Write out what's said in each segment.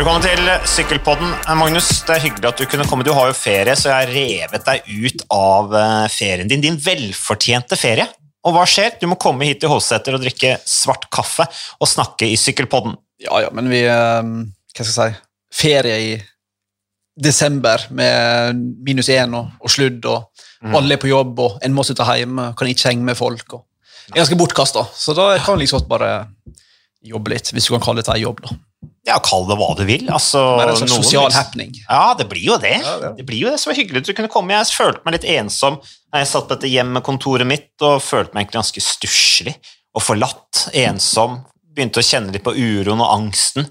Velkommen til Sykkelpodden. Eh, Magnus, det er hyggelig at du kunne komme. Du har jo ferie, så jeg har revet deg ut av eh, ferien din. Din velfortjente ferie. Og hva skjer? Du må komme hit til Hovseter og drikke svart kaffe og snakke i Sykkelpodden. Ja, ja, men vi eh, Hva skal jeg si Ferie i desember med minus én og, og sludd, og alle er på jobb, og en må sitte hjemme, kan ikke henge med folk. og Det er ganske bortkasta, så da kan vi liksom bare jobbe litt, hvis du kan kalle dette en jobb. da. Ja, kall det hva du vil. Altså, er en slags sosial happening. Ja, det blir jo det. Ja, ja. Det blir jo det som er hyggelig du kunne komme. Jeg følte meg litt ensom jeg satt på dette hjemmekontoret mitt og følte meg egentlig ganske stusslig og forlatt, ensom. Begynte å kjenne litt på uroen og angsten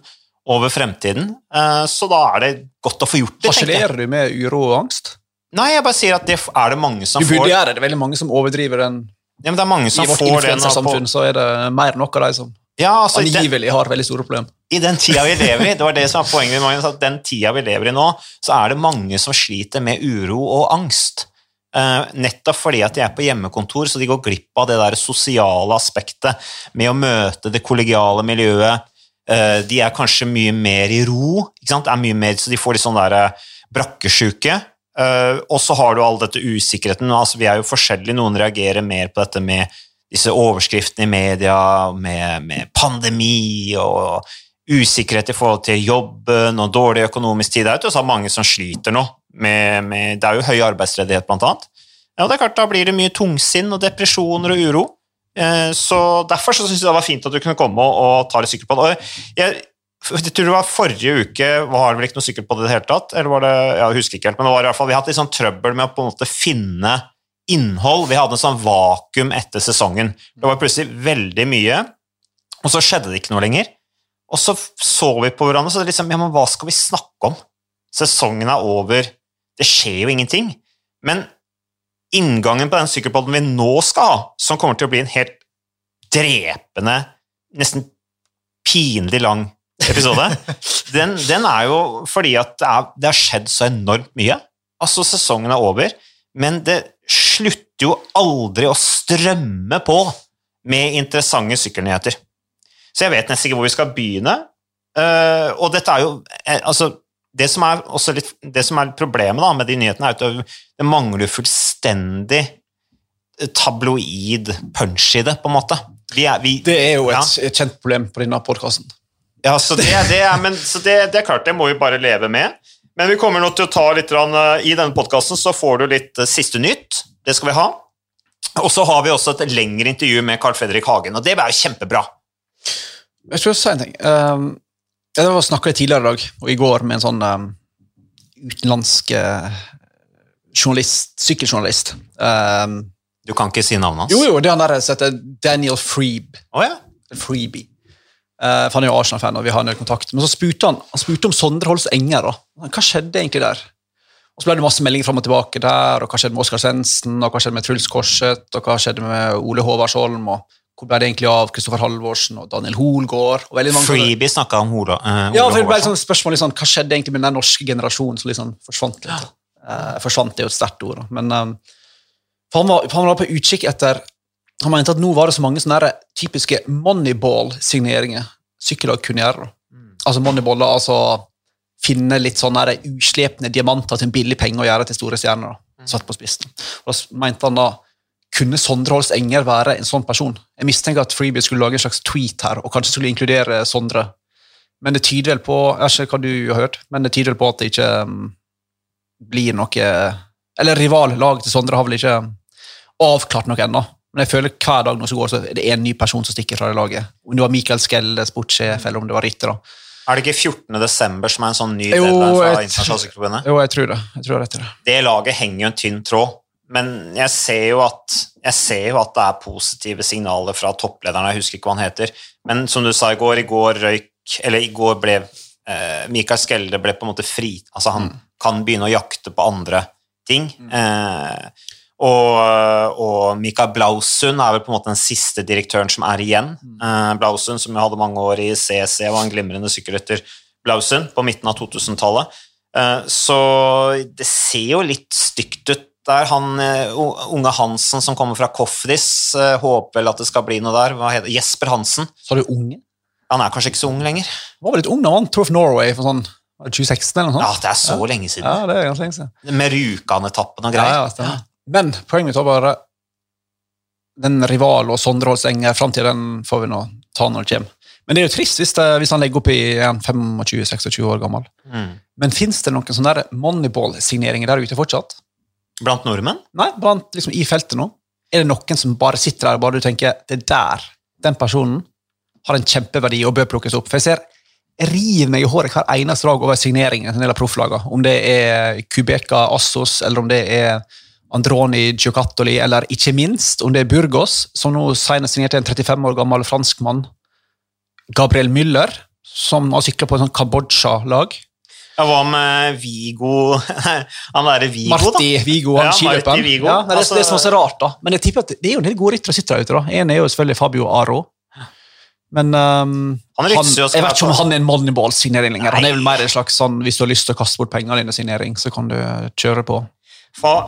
over fremtiden. Eh, Så da er det godt å få gjort det. Harselerer du med uro og angst? Nei, jeg bare sier at det er det mange som Du får. det. Det er veldig mange som overdriver den. Ja, men det er mange I som vårt får den. influensersamfunn så er det mer enn nok av de som Ja, altså, angivelig har veldig store problemer. I den tida vi lever i, det var det som var poenget med Magnus, at den tida vi lever i nå, så er det mange som sliter med uro og angst. Uh, nettopp fordi at de er på hjemmekontor, så de går glipp av det der sosiale aspektet med å møte det kollegiale miljøet. Uh, de er kanskje mye mer i ro, ikke sant? Er mye mer, så de får litt sånn der uh, brakkesjuke. Og så har du all dette usikkerheten. Altså, vi er jo forskjellige, noen reagerer mer på dette med disse overskriftene i media, med, med pandemi og usikkerhet i forhold til jobben og dårlig økonomisk tid. Det er jo så mange som sliter nå. Med, med, det er jo høy arbeidsledighet, blant annet. Ja, det er klart, Da blir det mye tungsinn og depresjoner og uro. Eh, Så Derfor så syns jeg det var fint at du kunne komme og, og ta litt sykkel på det. Jeg, jeg tror det var Forrige uke var det vel ikke noe sykkel i det hele tatt? eller var det, jeg husker ikke helt, men det var i hvert fall, Vi har hatt litt sånn trøbbel med å på en måte finne innhold. Vi hadde en sånn vakuum etter sesongen. Det var plutselig veldig mye, og så skjedde det ikke noe lenger. Og så så vi på hverandre, så det liksom, ja, men hva skal vi snakke om? Sesongen er over, det skjer jo ingenting. Men inngangen på den sykkelpodden vi nå skal ha, som kommer til å bli en helt drepende, nesten pinlig lang episode, den, den er jo fordi at det, er, det har skjedd så enormt mye. Altså, sesongen er over, men det slutter jo aldri å strømme på med interessante sykkelnyheter. Så jeg vet nesten ikke hvor vi skal begynne. Eh, og dette er jo eh, altså, det som er, litt, det som er problemet da, med de nyhetene, er at det mangler fullstendig tabloid punch i det, på en måte. Vi er, vi, Det er jo et, Ja. kjent problem på denne podkasten. Ja, så det, det, er, men, så det, det er klart, det må vi bare leve med. Men vi kommer nå til å ta litt eh, I denne podkasten så får du litt eh, siste nytt. Det skal vi ha. Og så har vi også et lengre intervju med Carl Fredrik Hagen, og det er jo kjempebra. Jeg tror jeg si en ting. Um, jeg snakka tidligere i dag og i går med en sånn um, utenlandsk uh, journalist, sykkeljournalist. Um, Du kan ikke si navnet hans? jo, jo, det er han der som heter Daniel Freeb. Oh, ja. Freebie. Uh, for han er jo Arsenal-fan, og vi har en kontakt. Men så spurte han, han spurte om Sondre Holst Enger. da. Hva skjedde egentlig der? Og så ble det masse meldinger fram og tilbake der, og hva skjedde med Oskar Svendsen, og hva skjedde med Truls Korset, og hva skjedde med Ole Håvardsholm, og hvor ble det egentlig av Kristoffer Halvorsen og Daniel Hoelgaard? Freebie snakka om Ola, eh, Ole ja, for det ble et spørsmål liksom, Hva skjedde egentlig med den norske generasjonen som liksom forsvant litt? Eh, forsvant er jo et sterkt ord, men um, for han, var, for han var på utkikk etter Han mente at nå var det så mange sånne typiske moneyball-signeringer sykkellag kunne gjøre. Mm. Altså moneyball, altså finne litt sånne der uslepne diamanter til en billig penge og gjøre til store stjerner. Mm. Satt på spissen. Og da mente han da kunne Sondre Holst Enger være en sånn person? Jeg mistenker at Freebie skulle lage en slags tweet her, og kanskje skulle inkludere Sondre. Men det tyder vel på Jeg vet ikke hva du har hørt, men det tyder vel på at det ikke um, blir noe Eller rivallaget til Sondre har vel ikke avklart noe ennå. Men jeg føler hver dag nå som går, så er det en ny person som stikker fra det laget. Om det var Michael Skelle, sportssjef, eller om det var Ritter. da. Er det ikke 14. desember som er en sånn ny Jo, deadline fra Internasjonale Sykkelforbundet? Jo, jeg tror det. Jeg tror det. Det laget henger jo en tynn tråd, men jeg ser jo at, jeg ser jo at det er positive signaler fra topplederen, jeg husker ikke hva han heter, men som du sa i går, i går røyk, eller i går ble eh, Mikael Skelde ble på en måte fri, altså han kan begynne å jakte på andre ting. Eh, og, og Mikael Blausund er vel på en måte den siste direktøren som er igjen. Eh, Blausund, som hadde mange år i CC, var en glimrende sykkelrytter. Blausund på midten av 2000-tallet. Eh, Så det ser jo litt stygt ut der. Han eh, unge Hansen som kommer fra Kofdis, eh, håper vel at det skal bli noe der. Jesper Hansen. Har du unge. Han er kanskje ikke så ung lenger. Han var vel litt ung da han vant Tour of Norway for sånn 2016 eller noe Ja, sånt. det er så lenge siden. Ja, det er ganske lenge siden. Med Rjukan-etappen og Ja, greier. ja, stemmer. Men poenget mitt var bare den rival og Sondre Holst Enger framtiden får vi nå ta når det kommer. Men det er jo trist hvis, det, hvis han legger opp i en 25-26 år gammel. Mm. Men fins det noen sånne Moneyball-signeringer der ute fortsatt? Blant nordmenn? Nei, blant, liksom i feltet nå. Er det noen som bare sitter der og bare du tenker det der, den personen har en kjempeverdi og bør plukkes opp? For jeg ser jeg river meg i håret hver eneste dag over signeringen til en del av profflagene. Om det er Kubeka Assos, eller om det er Androni Giocattoli, eller ikke minst om det er Burgos, som nå senest signerte en 35 år gammel franskmann, Gabriel Müller, som har sykla på et sånt Kambodsja-lag. Ja, hva med Vigo Han derre Vigo, Marti Vigo, han Ja, skiløperen. Ja, det, Altså- det som er så rart, da. Men jeg tipper at det er jo en del gode ryttere som sitter der ute. da. En er jo selvfølgelig Fabio Aro. Men um, Han han, jeg vet ikke om han er en Moneyball-signering lenger. Han er vel mer en slags sånn, Hvis du har lyst til å kaste bort pengene dine, signering, så kan du kjøre på.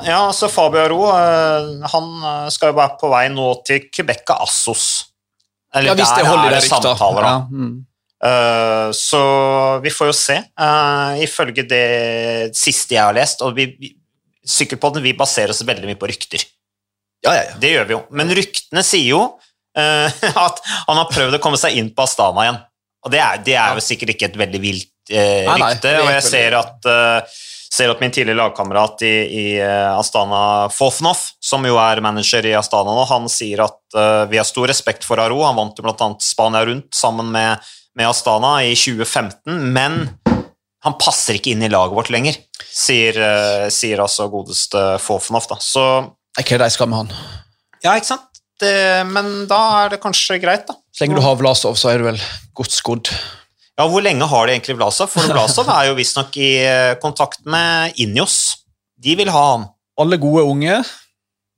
Ja, så Fabio Aro eh, han eh, skal jo være på vei nå til Quebec Assos. Eller Ja, hvis det der er det samtaler, da. Ja, mm. Uh, så vi får jo se. Uh, ifølge det siste jeg har lest, og vi, vi, Sykkelpodden vi baserer oss veldig mye på rykter. ja, ja, ja. Det gjør vi jo. Men ryktene sier jo uh, at han har prøvd å komme seg inn på Astana igjen. Og det er, det er jo sikkert ikke et veldig vilt rykte. Nei, nei, og jeg ser at, ser at min tidligere lagkamerat i, i eh, Astana, Fofnov, som jo er manager i Astana nå, han sier at uh, vi har stor respekt for Aro. Han vant jo bl.a. Spania rundt sammen med, med Astana i 2015, men han passer ikke inn i laget vårt lenger, sier, uh, sier altså godeste Fofnov. Da. Så Jeg kødder, jeg skal med han. ja, ikke sant? Det, men da er det kanskje greit, da. Så lenge du har Vlasov, så er du vel godt skodd. Ja, Hvor lenge har de egentlig Vlasov? For Vlasov er jo visstnok i eh, kontakt med Injos. De vil ha han. Alle gode unge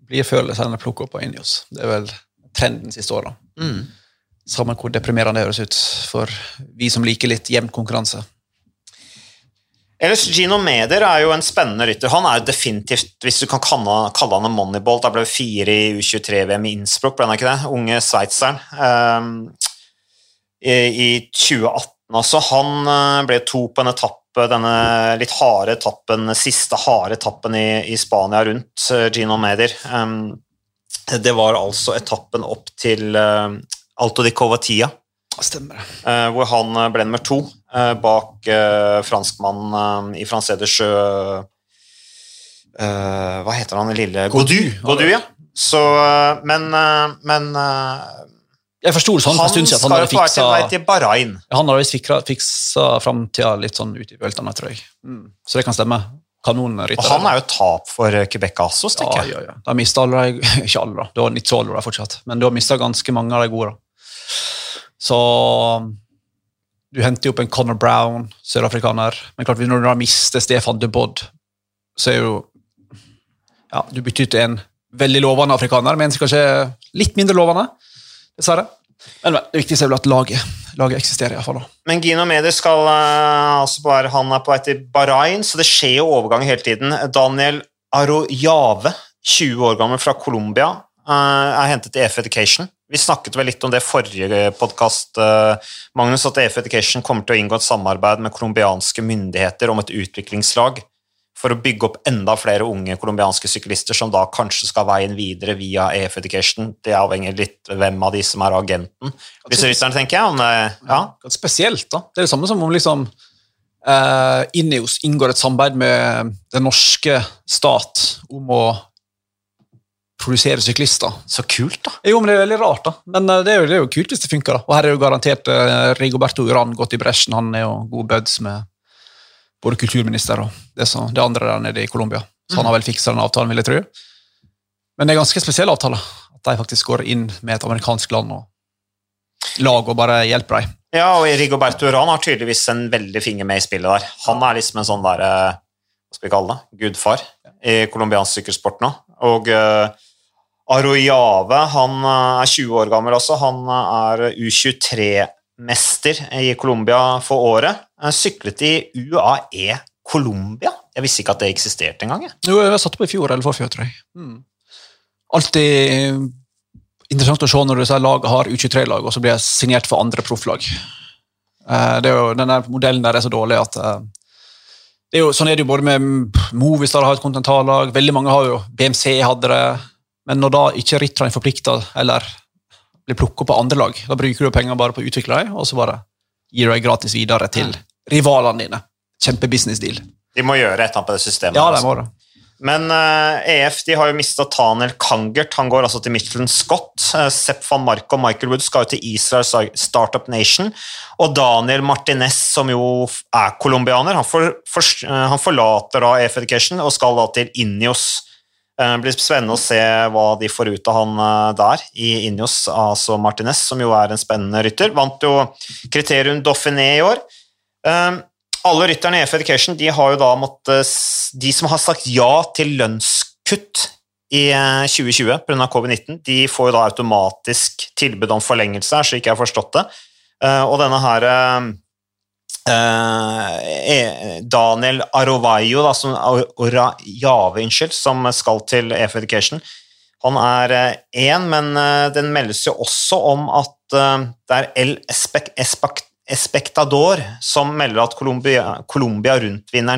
blir senere plukket opp av Injos. Det er vel trenden siste året. Mm. Samme hvor deprimerende det høres ut for vi som liker litt jevn konkurranse. Ellers, Gino Meder er jo en spennende rytter. Han er jo definitivt, hvis du kan kalle, kalle han en moneyball, da ble det fire i U23-VM i Innsbruck, ble han ikke det? Unge sveitseren. Um, i, I 2018, altså. Han eh, ble to på en etappe, denne litt harde etappen, siste harde etappen i, i Spania rundt eh, Gino Meder. Um, det var altså etappen opp til eh, Alto di Covatia. Stemmer hvor han ble nummer to bak franskmannen i Franceder Sjø eh, Hva heter han lille Godu. Godu, ja. Så, men men Jeg forsto det sånn for han en stund siden at han hadde på vei til, Bahrain. Han hadde visst fiksa framtida litt sånn ut i bøltene, tror jeg. Mm. Så det kan stemme. Kanonrytter. Og han er jo tap for eh, Quebec Assos, tenker jeg. ja, ja. De mista alle de Ikke alle, da. Det var Nizzolo der fortsatt. Men du har mista ganske mange av de gode. da. Så du henter jo opp en Conor Brown, sørafrikaner. Men klart, når du da mister Stefan de Bodd, så er jo Ja, du bytter ut en veldig lovende afrikaner med en som kanskje er litt mindre lovende, dessverre. Men, men det viktigste er vel at laget, laget eksisterer, iallfall. Men Gino Meder skal eh, altså bare, han er på vei til Bahrain, så det skjer jo overgang hele tiden. Daniel Arojave, 20 år gammel fra Colombia, eh, er hentet til EF Education. Vi snakket vel litt om det forrige podkast, Magnus, at EF Education kommer til å inngå et samarbeid med colombianske myndigheter om et utviklingslag for å bygge opp enda flere unge colombianske syklister som da kanskje skal veien videre via EF Education. Det avhenger litt hvem av de som er agenten. Rytterne, tenker jeg. Om det, ja. Spesielt, da. Det er det samme som om liksom uh, Ineos inngår et samarbeid med den norske stat om å produsere syklister. Så kult, da. Jo, men Det er veldig rart, da. Men uh, det er jo, det er jo kult hvis det funker. da. Og her er jo garantert uh, Rigoberto Uran gått i bresjen. Han er jo god buds med både kulturminister og det, som, det andre der nede i Colombia. Så han har vel fiksa den avtalen, vil jeg tro. Men det er ganske spesielle avtaler. At de faktisk går inn med et amerikansk land og lag og bare hjelper dem. Ja, og Rigoberto Uran har tydeligvis en veldig finger med i spillet der. Han er liksom en sånn der, eh, Hva skal vi kalle det? Gudfar i colombiansk sykkelsport nå. Og eh, uh, Aroyave, han eh, er 20 år gammel også. Han er U23 mester i Colombia for året. Syklet i UAE Colombia. Jeg visste ikke at det eksisterte engang. Jo, jeg satte på i fjor eller forfjor, tror jeg. Mm. Alltid eh, interessant å se når disse lagene har U23-lag, og så blir jeg signert for andre profflag. Eh, det er jo, denne modellen der er så dårlig at eh, det er jo, Sånn er det jo både med Movistar har et kontinentallag, veldig mange har jo BMC hadde det. Men når da ikke Rittran er forplikta, eller blir plukka på andre lag, da bruker du penger bare på å utvikle dem, og så bare gir du dem gratis videre til rivalene dine. Kjempebusiness-deal. De må gjøre et eller annet på det systemet. Ja, det altså. må det. Men uh, EF de har jo mista Tanel Kangert. Han går altså til Michelin Scott. Uh, Sepp van Mark og Michael Wood skal jo til Israel Startup Nation. Og Daniel Martinez, som jo er colombianer, han, for, for, uh, han forlater da EF Education og skal da til Inios. Det blir spennende å se hva de får ut av han der i Injos, altså Martinez, som jo er en spennende rytter. Vant jo Kriterium Dauphiné i år. Alle rytterne i EF Education de har jo da måttet De som har sagt ja til lønnskutt i 2020 pga. covid-19, de får jo da automatisk tilbud om forlengelse, slik jeg har forstått det. Og denne her eh, Daniel Arovayo, da, som, Jave, unnskyld, som skal til EF Education, han er én, men den meldes jo også om at det er El Espect Espectador, som melder at Colombia, Colombia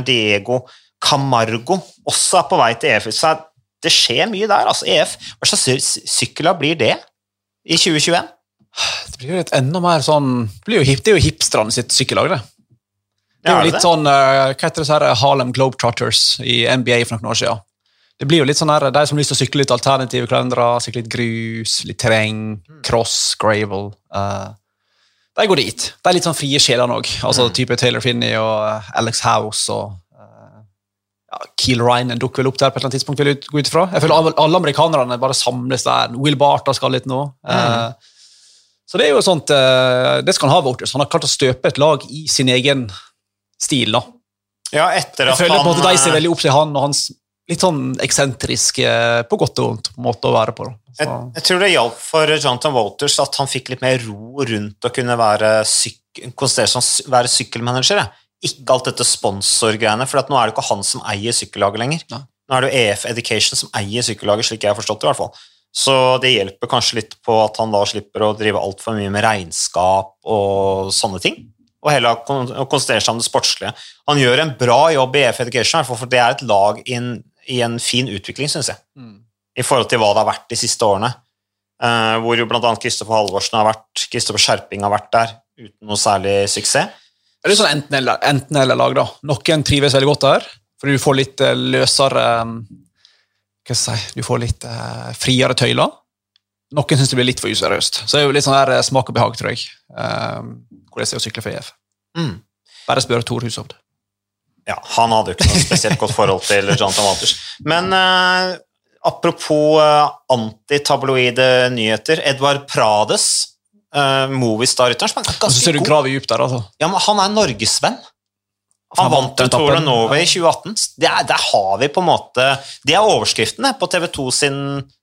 Diego Camargo også er på vei til EF. Så det skjer mye der. altså EF, Hva slags sykler blir det i 2021? Det blir jo et enda mer sånn Det, blir jo, hip, det er jo hipsterne sitt sykkellag, det. Det er jo litt sånn eh, Hva heter det så her Harlem Globetrotters i NBA for noen år siden? Det blir jo litt sånn her, De som har lyst til å sykle litt alternative kalendere, sykle litt grus, litt terreng, cross, gravel uh, De går dit. De er litt sånn frie sjelene òg. Altså, type Taylor Finney og eh, Alex House og eh, ja, Keel Ryan dukker vel opp der på et eller annet tidspunkt. vil jeg ut- gå ut fra. Jeg føler alle, amerikanerne bare samles der. Will Barta skal litt nå. Eh, så det er jo sånt eh, Det skal han ha, Voters. Han har klart å støpe et lag i sin egen stil. da. Ja, etter at Jeg føler på en måte De ser veldig opp til han og hans litt sånn eksentriske, på godt og vondt, måte å være på. jeg, jeg tror det hjalp for Jonathan Walters at han fikk litt mer ro rundt å kunne være, syk, være sykkelmanager. Ikke alt dette sponsorgreiene, for at nå er det ikke han som eier sykkellaget lenger. Nei. Nå er det jo EF Education som eier sykkellaget, slik jeg har forstått det. i hvert fall. Så det hjelper kanskje litt på at han da slipper å drive altfor mye med regnskap og sånne ting. Og heller konsentrere seg om det sportslige. Han gjør en bra jobb i EF Education, for det er et lag i en, i en fin utvikling, syns jeg mm. i forhold til hva det har vært de siste årene. Eh, hvor jo bl.a. Kristoffer Halvorsen har vært, Kristoffer Skjerping har vært der uten noe særlig suksess. Det er sånn enten-eller enten eller lag. da. Noen trives veldig godt der, fordi du får litt eh, løsere eh, Hva skal jeg si Du får litt eh, friere tøyler. Noen syns det blir litt for useriøst. Så det er jo litt sånn der eh, smak og behag, tror jeg. Um, hvordan det er å sykle for EF. Mm. Bare spør Tor Hushovd. Ja, han hadde jo ikke noe spesielt godt forhold til Jonathan Walters. Men eh, apropos uh, antitabloide nyheter. Edvard Prades, uh, Movistar-rytteren, som er Og så ser du grave gravet dypt der, altså. Ja, men han er norgesvenn. Han vant jo Tour of. Norway i 2018. Det er, der har vi på en måte Det er overskriftene på TV2 sin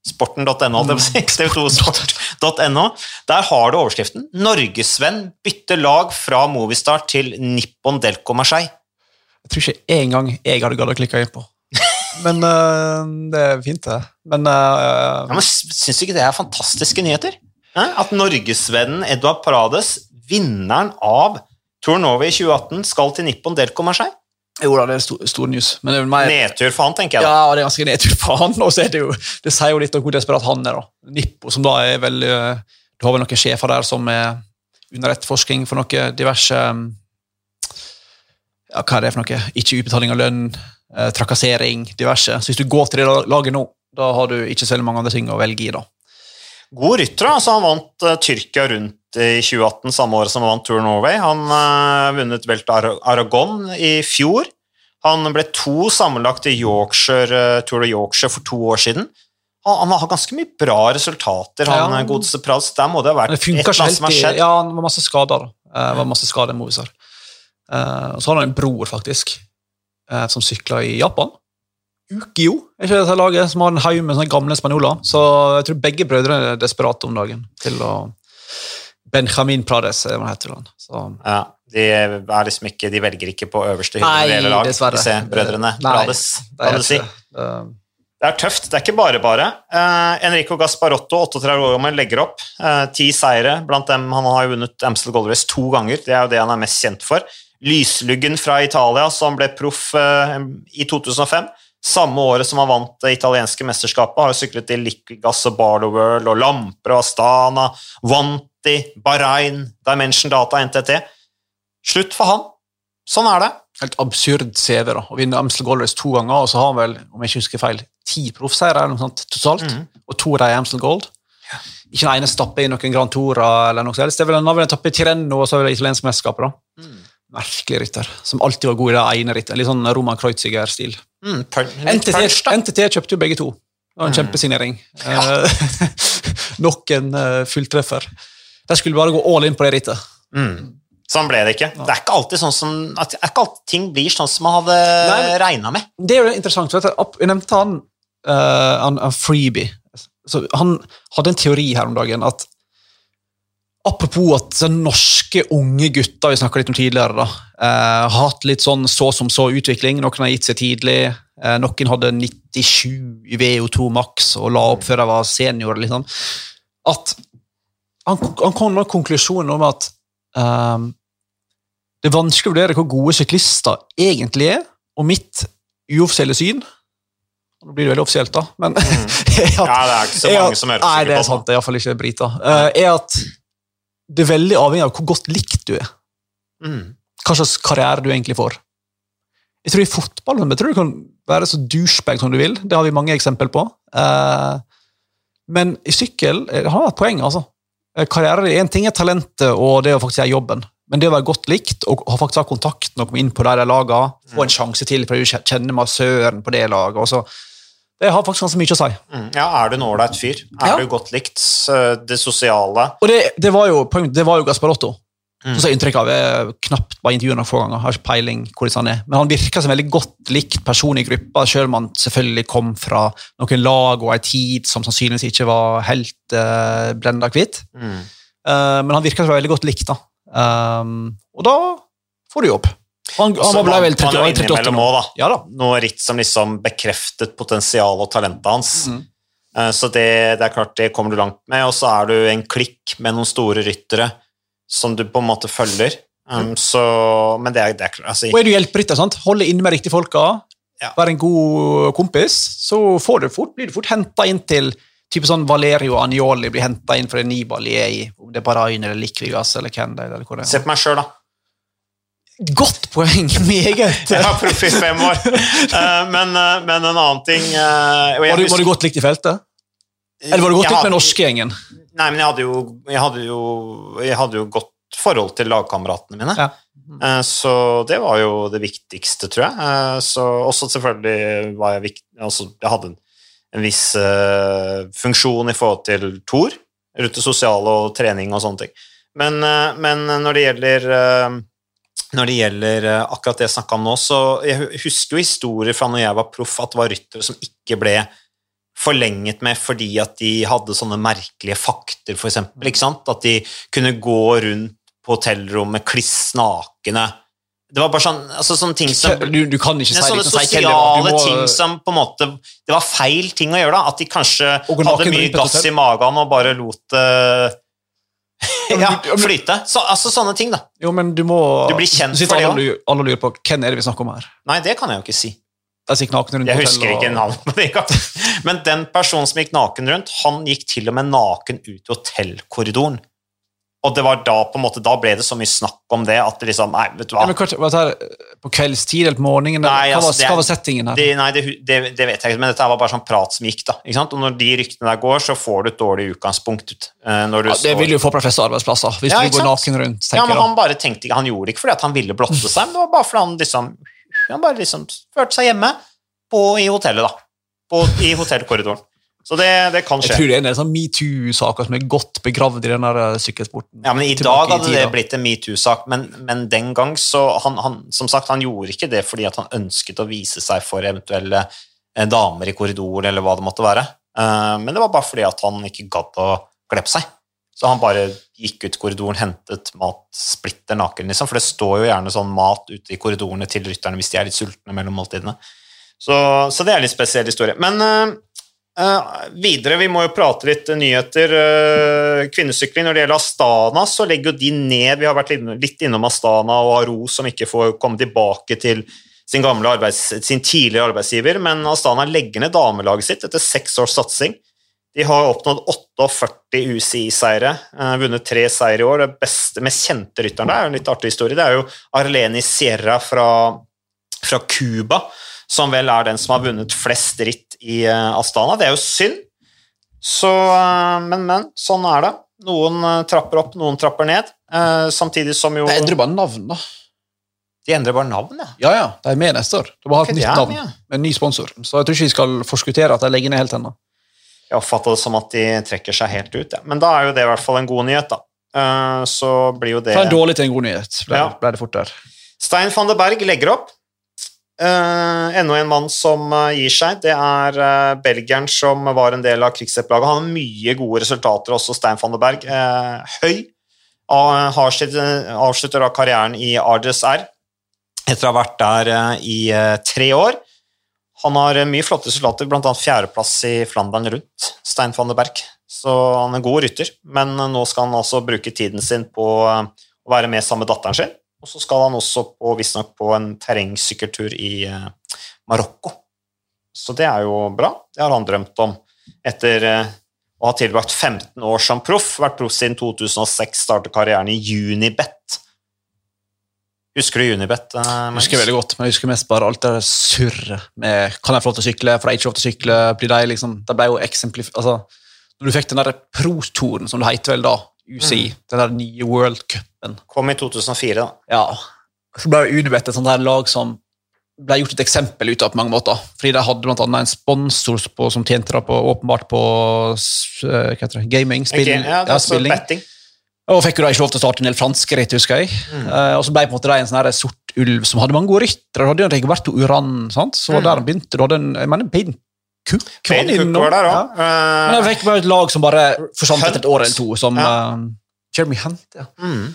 sporten.no. holdt jeg på å si. TV2sport.no. Der har du overskriften. Norgesvenn bytter lag fra Movistar til Nippon Delco Marseille. Jeg tror ikke engang jeg hadde gadd å klikke inn på. Men øh, det er fint, det. Men øh, Ja, men Syns du ikke det er fantastiske nyheter? Eh? At norgesvennen Edvard Parades, vinneren av Tour Norway i 2018, skal til Nippon Delco seg? Jo da, det er stor, stor news. Men det er mer Nedtur for han, tenker jeg. da. Ja, det er ganske nedtur for han. Og så er det jo, det sier jo litt om hvor desperat han er. da. Nippo, som da er vel eh, Du har vel noen sjefer der som er under etterforskning for noe diverse um, Ja, hva er det for noe? Ikke utbetaling av lønn, eh, trakassering, diverse. Så hvis du går til det laget nå, da har du ikke så mange andre ting å velge i. da. God rytter. altså Han vant eh, Tyrkia rundt i 2018, samme året som han vant Tour Norway. Han uh, vunnet Velt Aragon i fjor. Han ble to sammenlagt i Yorkshire, eh, Tour of Yorkshire for to år siden. Han, han har ganske mye bra resultater, han Ja. han godeste Prats. Der må det ha vært et eller annet som har skjedd. Ja, han var masse skader. Eh, Det var masse skader i Movistar. Eh, og så har han en bror, faktisk, uh, som sykler i Japan. Ukio er ikke dette laget, som har en haug med gamle spanjoler. Så jeg tror begge brødrene er desperate om dagen til å Benjamin Prades, er hva heter han. Så, Ja, de, liksom ikke, de velger ikke på øverste hylle Nei, gjelder lag, dessverre. disse brødrene. Nei, Prades, det er si. det- Det er tøft. Det er ikke bare bare. Eh, Enrico Gasparotto, 38 år gammel, legger opp. Eh, ti seire blant dem. Han har jo vunnet Amstel Gold Race to ganger. Det er jo det han er mest kjent for. Lysluggen fra Italia, som ble proff eh, i 2005. Samme året som han vant det italienske mesterskapet, har syklet i Liquigas og Barlow World og Lampre og Astana, Vanti, Bahrain, Dimension Data, NTT. Slutt for han. Sånn er det. Helt absurd CV da, å vinne Amstel Gold Race to ganger, og så har han vel, om jeg ikke husker feil, ti proffseiere totalt, Mhm. og to av dem er Amstel Gold. Ikke den ene stapper i noen Grand Tora eller noe sånt. Det er vel en av dem i Tirreno og så er det italiensk mesterskap. da. Merkelig rytter, som alltid var god i det ene rittet. Litt sånn Roman Kreuziger-stil. Mm, NTT. NTT kjøpte jo begge to. Det var en kjempesignering. Ja. nok en eh, fulltreffer. De skulle bare gå all in på det rittet. Mm. Sånn ble det ikke. Det er ikke alltid sånn som at, er ikke alltid ting blir sånn som man hadde regna med. Det er jo interessant. Vet du. Jeg nevnte han, uh, han, han Freebie. Så han hadde en teori her om dagen at Apropos at norske unge gutter vi snakket litt om tidligere, da, eh, har hatt litt sånn så som så utvikling. Noen har gitt seg tidlig. Eh, noen hadde 97 i VO2 maks og la opp før de var senior. Liksom. At han, han kom med konklusjonen om at um, det er vanskelig å vurdere hvor gode syklister egentlig er, og mitt uoffisielle syn Nå blir det veldig offisielt, da, men er at- Ja, det er ikke så mange at- som er Nei, det er sant. Det er iallfall ikke briter. Eh, er at det er veldig avhengig av hvor godt likt du er. Mm. Hva slags karriere du egentlig får. Jeg tror I fotball jeg tror du kan være så douchebag som du vil. Det har vi mange eksempel på. Uh, men i sykkel eh, det har et poeng. altså. Eh, er En ting er talentet og det å faktisk gjøre jobben, men det å være godt likt og ha faktisk ha kontakten og komme inn på de der lagene, få en sjanse til for å kjenner massøren på det laget og så, Det har faktisk ganske mye å si. Mm. Ja, er du en ålreit fyr? Er Ja. du godt likt? Det sosiale Og det, det var jo poenget det var jo Gasparotto. Mm. Så Inntrykket av jeg knapt bare intervjuet noen få ganger. Har ikke peiling hvordan han er. Men han virker som en veldig godt likt person i gruppa, selv om han selvfølgelig kom fra noen lag og ei tid som sannsynligvis ikke var helt uh, blenda hvitt. mm. Uh, men han virker som veldig godt likt, da. Um, og da får du jobb. Han, han var vel vel vant han 30, 38 innimellom òg, da. Ja da. Noe ritt som liksom bekreftet potensialet og talentet hans. Mm. Uh, Så det, det er klart, det kommer du langt med. Og så er du en klikk med noen store ryttere som du på en måte følger. Um, så, men det er, det er altså, Og er du hjelperytter, sant? holde inne med riktige folka, Ja. være en god kompis, så får du fort, blir du fort henta inn til type sånn Valerio Anjoli blir henta inn for en Nibali er i, om det er Bahrain eller Likvigas eller hvem det er. Se på meg sjøl, da. Godt poeng! Meget! Jeg har proff i fem år. Eh, men, eh, men en annen ting eh, Var du, var du godt likt i feltet? Eller var du godt likt med norske gjengen? Nei, men jeg hadde jo, jeg hadde jo, jeg hadde jo godt forhold til lagkameratene mine. Ja. Eh, Så det var jo det viktigste, tror jeg. Eh, Så også selvfølgelig var jeg viktig altså Jeg hadde en, en viss uh, funksjon i forhold til Tor, rundt det sosiale og trening og sånne ting. Men, uh, men når det gjelder uh, når det gjelder akkurat det jeg snakka om nå, så jeg husker jo historier fra når jeg var proff, at det var ryttere som ikke ble forlenget med fordi at de hadde sånne merkelige fakter, for sant? At de kunne gå rundt på hotellrommet kliss nakne. Det var bare sånn, altså sånne ting som Du, du kan ikke si sånne sosiale ting som på en måte Det var feil ting å gjøre, da. At de kanskje hadde mye gass i magen og bare lot det ja, flyte. Så, altså sånne ting, da. Jo, men du må Du blir kjent for det alle, alle lurer på hvem er det vi snakker om her. Nei, det kan jeg jo ikke si. Rundt Jeg husker ikke navnet på det. Men den personen som gikk naken rundt, han gikk til og med naken ut i hotellkorridoren. Og det var da på en måte, da ble det så mye snakk om det at det liksom Nei, vet du hva. Ja, var det her på kveldstid eller på morgenen? Nei, hva, altså, var, det er- hva var settingen her? Det, nei, det, det, det vet jeg ikke, men dette var bare sånn prat som gikk, da. Ikke sant? Og når de ryktene der går, så får du et dårlig utgangspunkt ut. eh, Når du ja, det vil jo få på de fleste arbeidsplasser, hvis Ja, du går naken rundt. Ja, men han bare tenkte ikke, han gjorde det ikke fordi at han ville blotte seg, men det var bare fordi han liksom Han bare liksom følte seg hjemme på, i hotellet, da. På, I hotellkorridoren. Så det, det kan Jeg tror det er en del sånn metoo-saker som er godt begravd i den der eh, sykkelsporten. Ja, men I dag hadde det blitt en metoo-sak, men, men den gang så han, han, Som sagt, han gjorde ikke det fordi han ønsket å vise seg for eventuelle eh, damer i korridoren, eller hva det måtte være. Eh, men det var bare fordi at han ikke gadd å kle på seg. Så han bare gikk ut korridoren, hentet mat splitter naken, liksom. For det står jo gjerne sånn mat ute i korridorene til rytterne hvis de er litt sultne mellom måltidene. Så, så det er en litt spesiell historie. Men uh, eh, videre, vi må jo prate litt nyheter. Uh, kvinnesykling, når det gjelder Astana, så legger jo de ned Vi har vært litt, innom Astana og Aro, som ikke får komme tilbake til sin, arbeids, sin tidligere arbeidsgiver, men Astana legger ned damelaget sitt etter seks års satsing. De har oppnådd 48 UCI-seire, uh, vunnet tre seire i år. Det beste, mest kjente rytteren der er en litt artig historie. Det er jo Arleni Sierra fra, Cuba som vel er den som har vunnet flest ritt i uh, Astana. Det er jo synd, så uh, Men, men. Sånn er det. Noen trapper opp, noen trapper ned. samtidig som jo De endrer bare navn, da. De endrer bare navn, ja. Ja, ja. De er med neste år. De har hatt nytt navn med en ny sponsor. Så jeg tror ikke vi skal forskuttere at de legger ned helt ennå. Jeg oppfatta det som at de trekker seg helt ut. Ja. Men da er jo det i hvert fall en god nyhet, da. så blir jo det Fra en dårlig til en god nyhet ble, Ja. ble det fort der. Stein van de Berg legger opp. Uh, enda en mann som uh, gir seg. Det er uh, belgieren som var en del av krigsrettlaget. Han har mye gode resultater, også Stein van de Berg. Høy. Uh, har sitt, avslutter da karrieren i Ardres R etter å ha vært der i tre år. Han har eh, mye flotte resultater, bl.a. fjerdeplass i Flandern rundt, Stein van der Berg. Så han er god rytter, men nå skal han altså bruke tiden sin på eh, å være med sammen med datteren sin. Og så skal han også på, visstnok på en terrengsykkeltur i eh, Marokko. Så det er jo bra. Det har han drømt om etter å ha tilbrakt 15 år som proff. Vært proff siden 2006, startet karrieren i Unibet. Husker du Unibet? eh, Jeg husker veldig godt, men jeg husker mest bare alt det surret med Kan jeg få lov til å sykle, får jeg ikke lov til å sykle? Blir de liksom, Det ble jo eksemplif... Altså, når du fikk den der pro-toren, som det heter vel da, UCI, den der nye World Cupen Kom i 2004, da. Ja. Så ble Unibet et sånt der lag som ble gjort et eksempel ut av på mange måter. Fordi de hadde annet en sponsor på, som tjente da på, åpenbart på det, gaming, spill, okay, ja, det er altså spilling. betting. Og fikk jo da ikke lov til å starte en del franske ritt, husker jeg. Mm. Eh, og så ble på en måte de en sånn sort ulv som hadde mange gode ryttere. Hadde jo Rigoberto Uran, sant? så Mm. der han begynte. Da hadde en, jeg mener Baden Cook var der Ja. òg. Men jeg fikk bare et lag som bare forsvant etter et år eller to, som Ja. uh, Jeremy Hunt, ja. mm.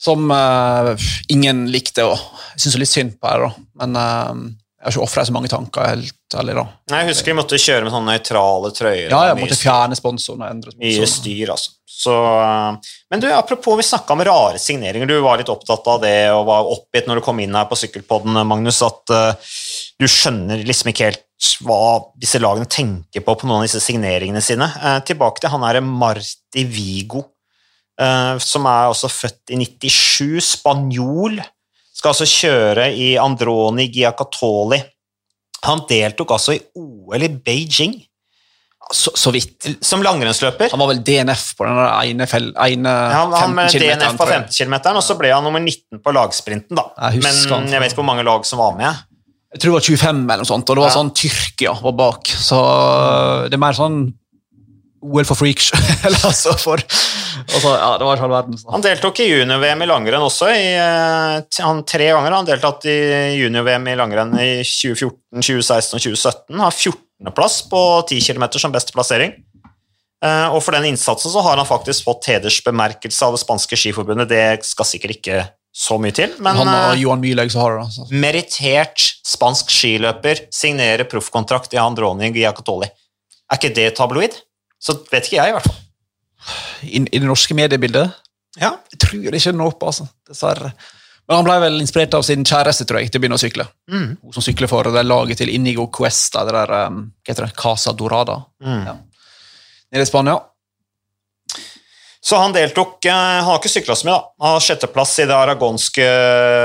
Som eh, ingen likte, og jeg syns litt synd på her, da. Men jeg har ikke ofra så mange tanker, helt ærlig, da. Nei, Jeg husker vi måtte kjøre med sånne nøytrale trøyer. Ja, jeg måtte fjerne sponsoren og endre Mye sponsoren. styr, altså. Så, uh, men du, apropos, vi snakka om rare signeringer. Du var litt opptatt av det og var oppgitt når du kom inn her på Sykkelpodden, Magnus, at uh, du skjønner liksom ikke helt hva disse lagene tenker på på noen av disse signeringene sine. Uh, tilbake til han herre Marti Vigo, uh, som er også født i 97, spanjol. Skal altså kjøre i Androni Giacatoli. Han deltok altså i OL i Beijing Så, så vidt. som langrennsløper. Han var vel DNF på den ene, fel, ene Han, han med 15 DNF på 15 km, og så ble han nummer 19 på lagsprinten. da. Jeg husker. Men jeg vet ikke hvor mange lag som var med. Jeg tror det var 25 eller noe sånt, og det var Ja. sånn Tyrkia var bak. Så øh, det er mer sånn OL for freaks. eller altså for altså, Ja, det var ikke all verden. Så. Han deltok i junior-VM i langrenn også. I, eh, han Tre ganger har han deltatt i junior-VM i langrenn i 2014, 2016 og 2017. Har 14.-plass på 10 km som beste plassering. Eh, Og for den innsatsen så har han faktisk fått hedersbemerkelse av det spanske skiforbundet. Det skal sikkert ikke så mye til, men Han og eh, Johan så har det. Altså. merittert spansk skiløper signerer proffkontrakt i Androni Giacatoli. Er ikke det tabloid? Så vet ikke jeg, i hvert fall. I, I det norske mediebildet Ja, jeg tror ikke når opp, altså. Dessverre. Men han ble vel inspirert av sin kjæreste tror jeg, til å begynne å sykle. mm. Hun som sykler for det laget til Inigo Cuesta, det der um, hva heter det, Casa Dorada Mm. Ja. nede i Spania. Så han deltok eh, Han har ikke sykla så mye, da. Han har sjetteplass i det aragonske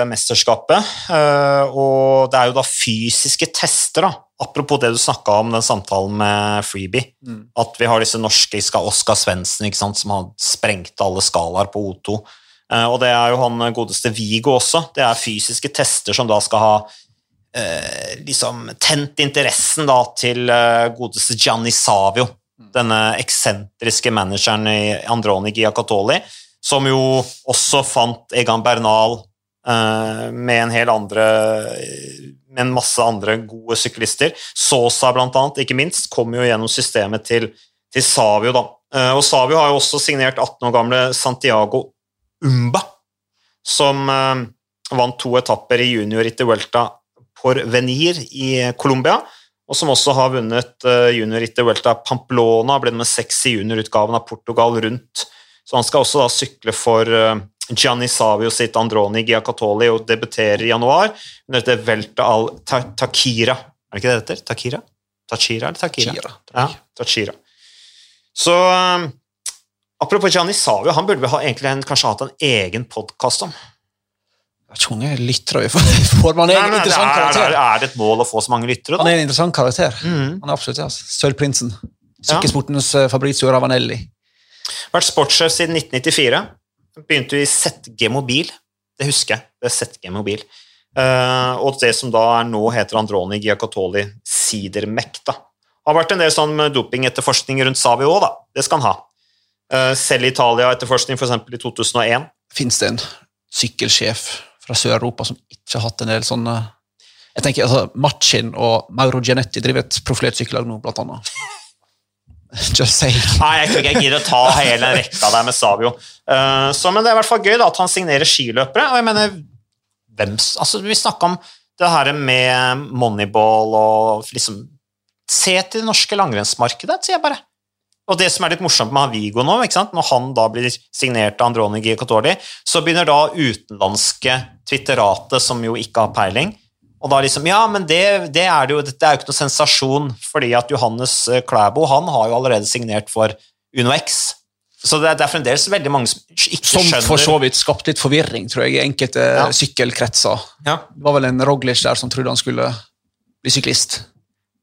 mesterskapet. eh, Og det er jo da fysiske tester, da. Apropos det du snakka om, den samtalen med Freebie. Mm. At vi har disse norske Oskar Svendsen som har sprengt alle skalaer på O2. Eh, Og det er jo han godeste Vigo også. Det er fysiske tester som da skal ha eh, liksom tent interessen da til eh, godeste Gianni Savio, denne eksentriske manageren i Androni Giacatoli, som jo også fant Egan Bernal eh, med en hel andre med en masse andre gode syklister. Sosa, blant annet, ikke minst, kom jo gjennom systemet til, til Savio. da. Eh, og Savio har jo også signert 18 år gamle Santiago Umba, som eh, vant to etapper i juniorrittet Vuelta for Porvenir i Colombia, og som også har vunnet Junior juniorrittet Vuelta Pamplona, ble nummer seks i juniorutgaven av Portugal rundt. Så han skal også da sykle for Gianni Savio sitt Androni Giacatoli og debuterer i januar under dette Velta al Takira. Er det ikke det det heter? Takira? Tachira eller Takira? Tachira, ja, Tachira. Så um, apropos Gianni Savio, han burde vi ha, egentlig en, kanskje hatt en egen podkast om. Jeg hvor mange lyttere vi får. man en Nei, men interessant er, karakter. er, er det et mål å få så mange lyttere, Han er en interessant karakter. Mm. Han er absolutt det. Altså. Sølvprinsen. Sykkelsportens ja. Fabrizio Ravanelli. Vært sportssjef siden 1994. Begynte i ZG Mobil. Det husker jeg. Det er ZG Mobil. Uh, og det som da er nå heter Androni Giacatoli Sidermec. Det Har vært en del sånn dopingetterforskning rundt Savi òg, da. Det skal han ha. Uh, selv i Italia etterforskning, f.eks. i 2001. Fins det en sykkelsjef fra Sør-Europa som ikke har hatt en del sånne jeg tenker, altså, Machin og Mauro Gianetti driver et profilert sykkellag nå, blant annet. Just saying. Nei, jeg tror ikke jeg gidder å ta hele rekka der med Savio. Uh, så, men det er i hvert fall gøy da, at han signerer skiløpere. og jeg mener, hvem, altså Vi snakka om det her med Moneyball og liksom Se til det norske langrennsmarkedet, sier jeg bare. Og det som er litt morsomt med han Vigo nå, når han da blir signert av Androni Giacotori, så begynner da utenlandske twitterate, som jo ikke har peiling, og da liksom, ja, men det, det er det jo, dette er jo ikke noe sensasjon, fordi at Johannes eh, Klæbo, han har jo allerede signert for UnoX. Så det er, det er fremdeles veldig mange som ikke Som skjønner for så vidt skapte litt forvirring, tror jeg, i enkelte Ja. sykkelkretser. Ja, Det var vel en Roglic der som trodde han skulle bli syklist.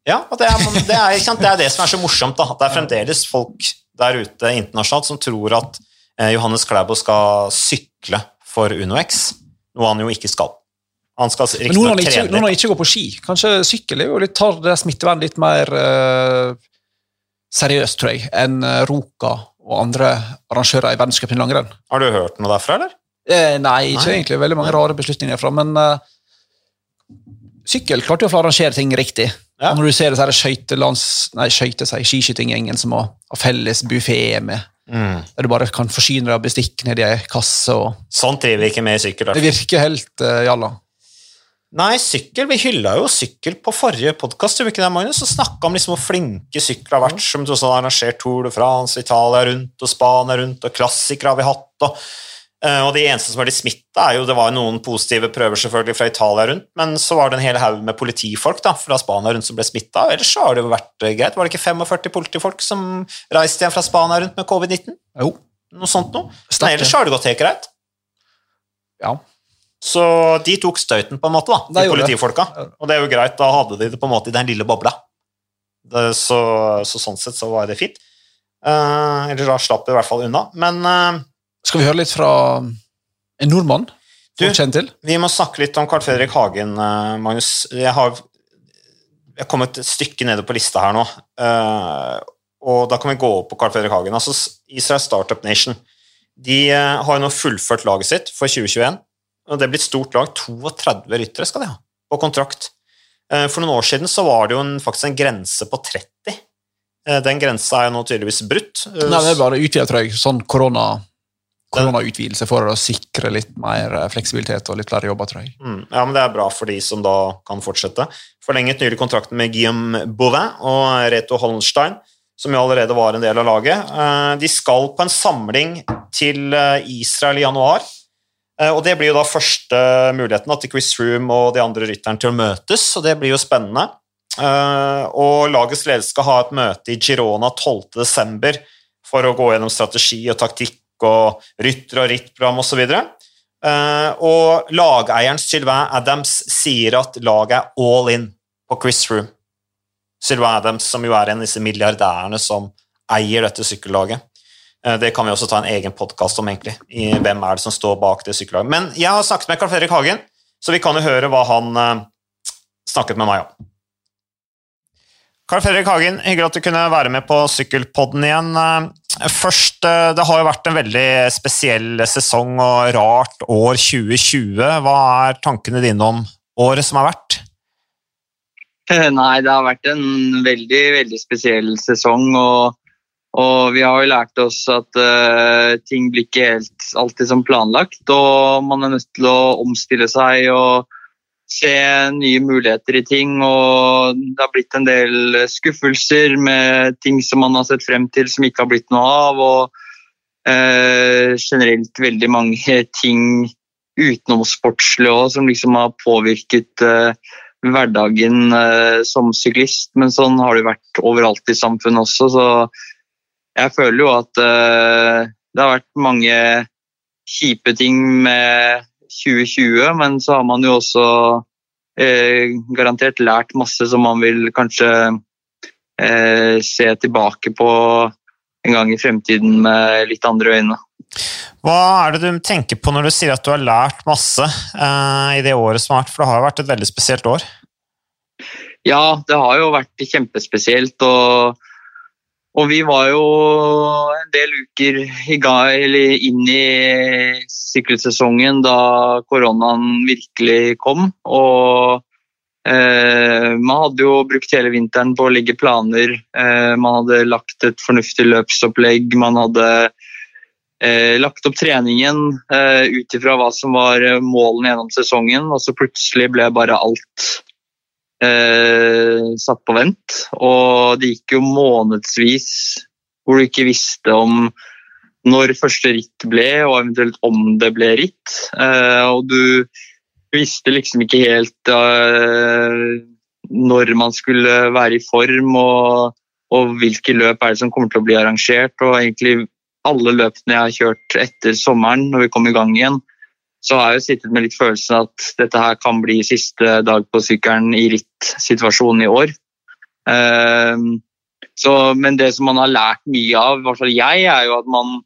ja og det er, det, er, det er det som er så morsomt, da. Det er fremdeles folk der ute internasjonalt som tror at eh, Johannes Klæbo skal sykle for UnoX, noe han jo ikke skal. Han skal Men noen riktignok trene nå når han ikke går på ski, kanskje sykkel er jo litt, tar det smittevernet litt mer uh, seriøst, tror jeg, enn eh, Roka og andre arrangører i verdenscupen i langrenn. Har du hørt noe derfra, eller? Eh, nei, ikke Nei. egentlig. Veldig mange rare beslutninger derfra. men uh, sykkel klarte jo å arrangere ting riktig. Ja. Når du ser disse skøytelands... Nei, skøyte seg, skiskytinggjengen som har, har felles buffé med, der du bare kan forsyne deg av bestikk nedi ei kasse og Sånn driver vi ikke med i sykkel. Det virker helt uh, jalla. Nei, sykkel. Vi hylla jo sykkel på forrige podkast? Og snakka om liksom hvor flinke sykler har vært, som du har arrangert Tour de France, Italia rundt og Spania rundt, og klassikere har vi hatt. og eh, og de eneste som har blitt smitta, er jo Det var noen positive prøver selvfølgelig fra Italia rundt, men så var det en hel haug med politifolk da, fra Spania rundt som ble smitta. Ellers så har det jo vært eh, greit. Var det ikke 45 politifolk som reiste igjen fra Spania rundt med covid-19? Jo. Noe sånt noe. Men ellers så har det gått helt greit. Ja. Så de tok støyten, på en måte, da, De det. politifolka. Og det er jo greit, da hadde de det på en måte i den lille bobla. Det, så, så sånn sett så var det fint. Eh, eller da slapp vi i hvert fall unna. Men eh, Skal vi høre litt fra en nordmann? Du- til? vi må snakke litt om Carl Fredrik Hagen, eh, Magnus. Jeg har jeg kommet et stykke nede på lista her nå. eh, og da kan vi gå opp på Carl Fredrik Hagen. Altså Israel Startup Nation. De eh, har jo nå fullført laget sitt for 2021. Det blir et stort lag. 32 ryttere skal de ha på kontrakt. Eh, For noen år siden så var det jo en, faktisk en grense på 30. Eh, Den grensa er jo nå tydeligvis brutt. Eh, Nei, det er bare utvida, tror jeg. Sånn korona koronautvidelse for å sikre litt mer eh, fleksibilitet og litt flere jobber, tror jeg. Mm, ja, men Det er bra for de som da kan fortsette. Forlenget nylig kontrakten med Guillaume Bauvin og Reto Hollenstein, som jo allerede var en del av laget. Eh, De skal på en samling til eh, Israel i januar. Eh, Og Det blir jo da første muligheten til Chris Room og de andre rytterne til å møtes, og det blir jo spennende. Eh, Og Lagets ledelse skal ha et møte i Girona 12.12. for å gå gjennom strategi og taktikk og rytter og rittprogram osv. Uh, og lageieren Sylvain Adams sier at laget er all in på Chris Room. Sylvain Adams, som jo er en av disse milliardærene som eier dette sykkellaget. Eh, det kan vi også ta en egen podkast om, egentlig. I hvem er det som står bak det sykkellaget. Men jeg har snakket med Carl Fredrik Hagen, så vi kan jo høre hva han eh, snakket med meg om. Carl Fredrik Hagen, hyggelig at du kunne være med på Sykkelpodden igjen. Eh, Først, Det har jo vært en veldig spesiell sesong og rart år 2020. Hva er tankene dine om året som har vært? Nei, det har vært en veldig, veldig spesiell sesong. Og, og vi har jo lært oss at uh, ting blir ikke helt alltid som planlagt. Og man er nødt til å omstille seg og se nye muligheter i ting. Og det har blitt en del skuffelser med ting som man har sett frem til som ikke har blitt noe av. Og uh, generelt veldig mange ting utenom sportslig òg som liksom har påvirket uh, hverdagen som syklist. Men sånn har det vært overalt i samfunnet også, så jeg føler jo at eh, det har vært mange kjipe ting med 2020, men så har man jo også eh, garantert lært masse som man vil kanskje eh, se tilbake på en gang i fremtiden med litt andre øyne. Hva er det du tenker på når du sier at du har lært masse eh, i det året som har vært? For det har jo vært et veldig spesielt år. Ja, det har jo vært kjempespesielt. og og vi var jo en del uker i inn i sykkelsesongen da koronaen virkelig kom. Og eh, man hadde jo brukt hele vinteren på å legge planer. Eh, man hadde lagt et fornuftig løpsopplegg. Man hadde eh, lagt opp treningen eh, ut ifra hva som var målene gjennom sesongen, og så plutselig ble bare alt eh, satt på vent. Og det gikk jo månedsvis hvor du ikke visste om når første ritt ble, og eventuelt om det ble ritt. Eh, og du visste liksom ikke helt eh, når man skulle være i form, og, og, hvilke løp er det som kommer til å bli arrangert. Og egentlig alle løpene jeg har kjørt etter sommeren, når vi kom i gang igjen, så har jeg jo sittet med litt følelsen at dette her kan bli siste dag på sykkelen i rittsituasjonen i år. Uh, så, men det som man har lært mye av, i hvert fall jeg, er jo at man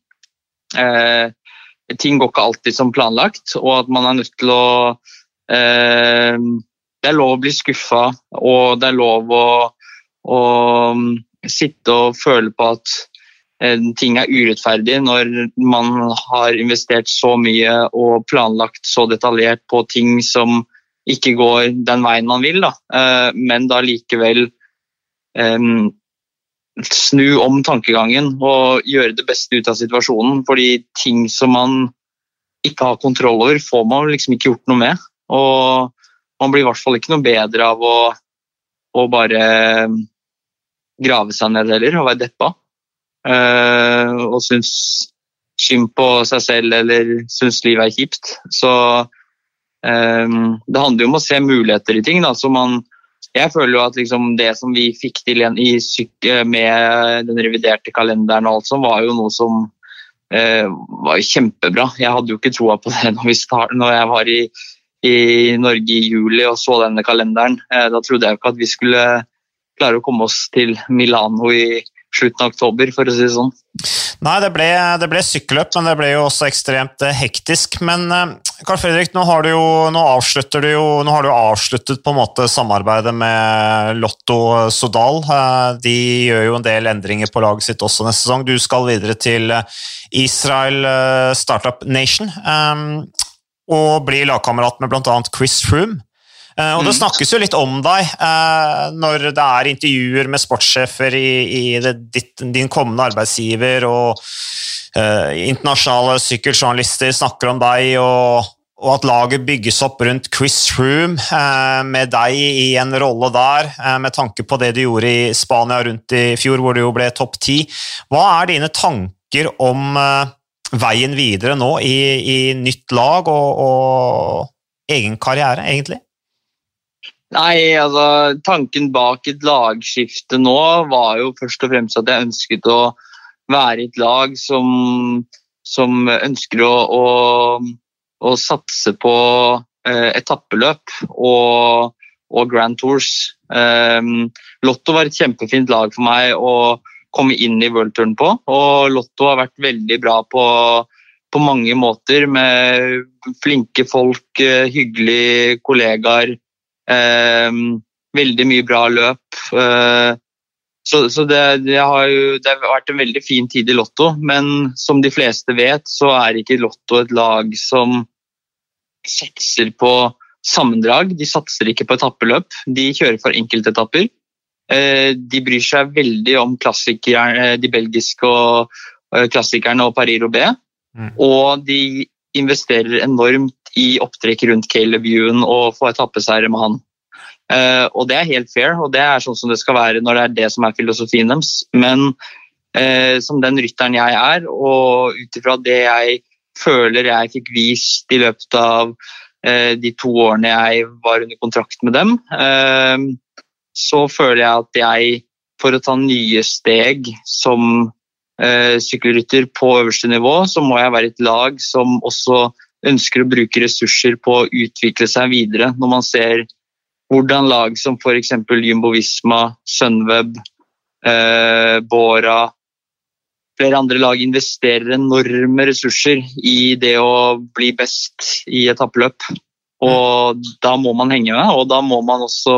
uh, Ting går ikke alltid som planlagt, og at man er nødt til å uh, Det er lov å bli skuffa, og det er lov å, å sitte og føle på at Eh, ting er urettferdig når man har investert så mye og planlagt så detaljert på ting som ikke går den veien man vil, da. Eh, men da likevel um, snu om tankegangen og gjøre det beste ut av situasjonen. Fordi ting som man ikke har kontroll over, får man liksom ikke gjort noe med. Og man blir i hvert fall ikke noe bedre av å, å bare grave seg ned heller og være deppa. Eh, og syns synd på seg selv eller syns livet er kjipt. Så um, det handler jo om å se muligheter i ting. Da. Så man, jeg føler jo at liksom det som vi fikk til i med den reviderte kalenderen, og alt sånt, var jo noe som var kjempebra. Jeg hadde jo ikke troa på det når, start, når jeg var i, i, Norge i juli og så denne kalenderen. Da trodde jeg jo ikke at vi skulle klare å komme oss til Milano i slutten av oktober, for å si det sånn. Nei, det ble, det ble sykkelløp, men det ble jo også ekstremt eh, hektisk. Men Carl eh, Fredrik, nå har du jo, nå avslutter du jo, nå har du avsluttet på en måte samarbeidet med Lotto Sodal. Eh, de gjør jo en del endringer på laget sitt også neste sesong. Du skal videre til Israel Startup Nation og blir lagkamerat med bl.a. Chris Froome. Eh, og det mm. snakkes jo litt om deg eh, når det er intervjuer med sportssjefer i, i det, ditt, din kommende arbeidsgiver, og uh, internasjonale sykkeljournalister snakker om deg, og, og, at laget bygges opp rundt Chris Froome, uh, med deg i en rolle der, med tanke på det du gjorde i Spania rundt i fjor, hvor du jo ble topp ti. Hva er dine tanker om veien videre nå i, i nytt lag og, og egen karriere, egentlig? Nei, altså tanken bak et lagskifte nå var jo først og fremst at jeg ønsket å være i et lag som, som ønsker å, å, å, satse på eh, etappeløp og, og Grand Tours. Eh, Lotto var et kjempefint lag for meg å komme inn i worldturen på, og Lotto har vært veldig bra på, på mange måter med flinke folk, eh, hyggelige kollegaer veldig mye bra løp. Eh, så, så det, det, har jo, det, har vært en veldig fin tid i Lotto, men som de fleste vet, så er ikke Lotto et lag som satser på sammendrag. De satser ikke på etappeløp, de kjører for enkeltetapper. Eh, de bryr seg veldig om eh, de belgiske og klassikerne og Paris Roubais. Mm. Og de investerer enormt i opptrekk rundt Caleb Ewan og få etappeseiere med han. Uh, og det er helt fair, og det er sånn som det skal være når det er det som er filosofien deres. Men uh, som den rytteren jeg er, og ut ifra det jeg føler jeg fikk vist i løpet av uh, de to årene jeg var under kontrakt med dem, så føler jeg at jeg, for å ta nye steg som sykkelrytter på øverste nivå, så må jeg være et lag som også ønsker å bruke ressurser på å utvikle seg videre. Når man ser hvordan lag som f.eks. Jumbo Visma, Sunweb, eh, Bora Flere andre lag investerer enorme ressurser i det å bli best i etappeløp. Og da må man henge med, og da må man også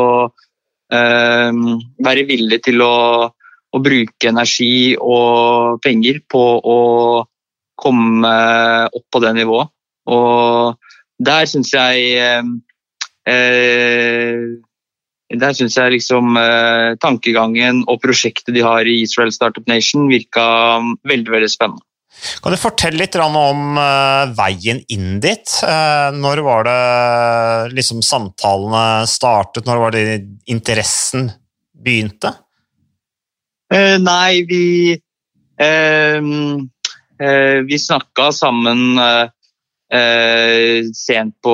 eh, være villig til å, å, bruke energi og penger på å komme opp på det nivået. Og der syns jeg eh, Eh, der syns jeg liksom eh, tankegangen og prosjektet de har i Israel Startup Nation virka veldig, veldig spennende. Kan du fortelle litt om uh, veien inn dit? Uh, når var det liksom samtalene startet? Når var det interessen begynte? Nei, vi Vi snakka sammen sent på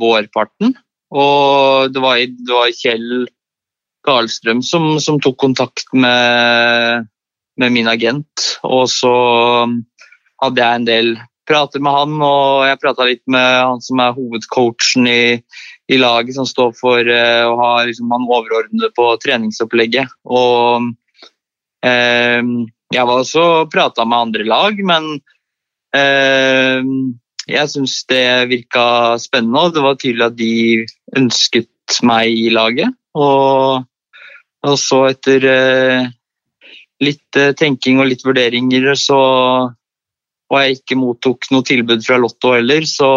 vårparten. Og det var, det var Kjell Karlstrøm som, som, tok kontakt med, med, min agent. Og så hadde jeg en del prater med han, og jeg prata litt med han som er hovedcoachen i, i laget, som står for uh, å ha liksom, han overordnede på treningsopplegget. Og eh, jeg var også prata med andre lag, men uh, jeg syns det virka spennende, det var tydelig at de ønsket meg i laget. Og, og så etter eh, litt eh, tenking og litt vurderinger, så og jeg ikke mottok noe tilbud fra Lotto heller, så,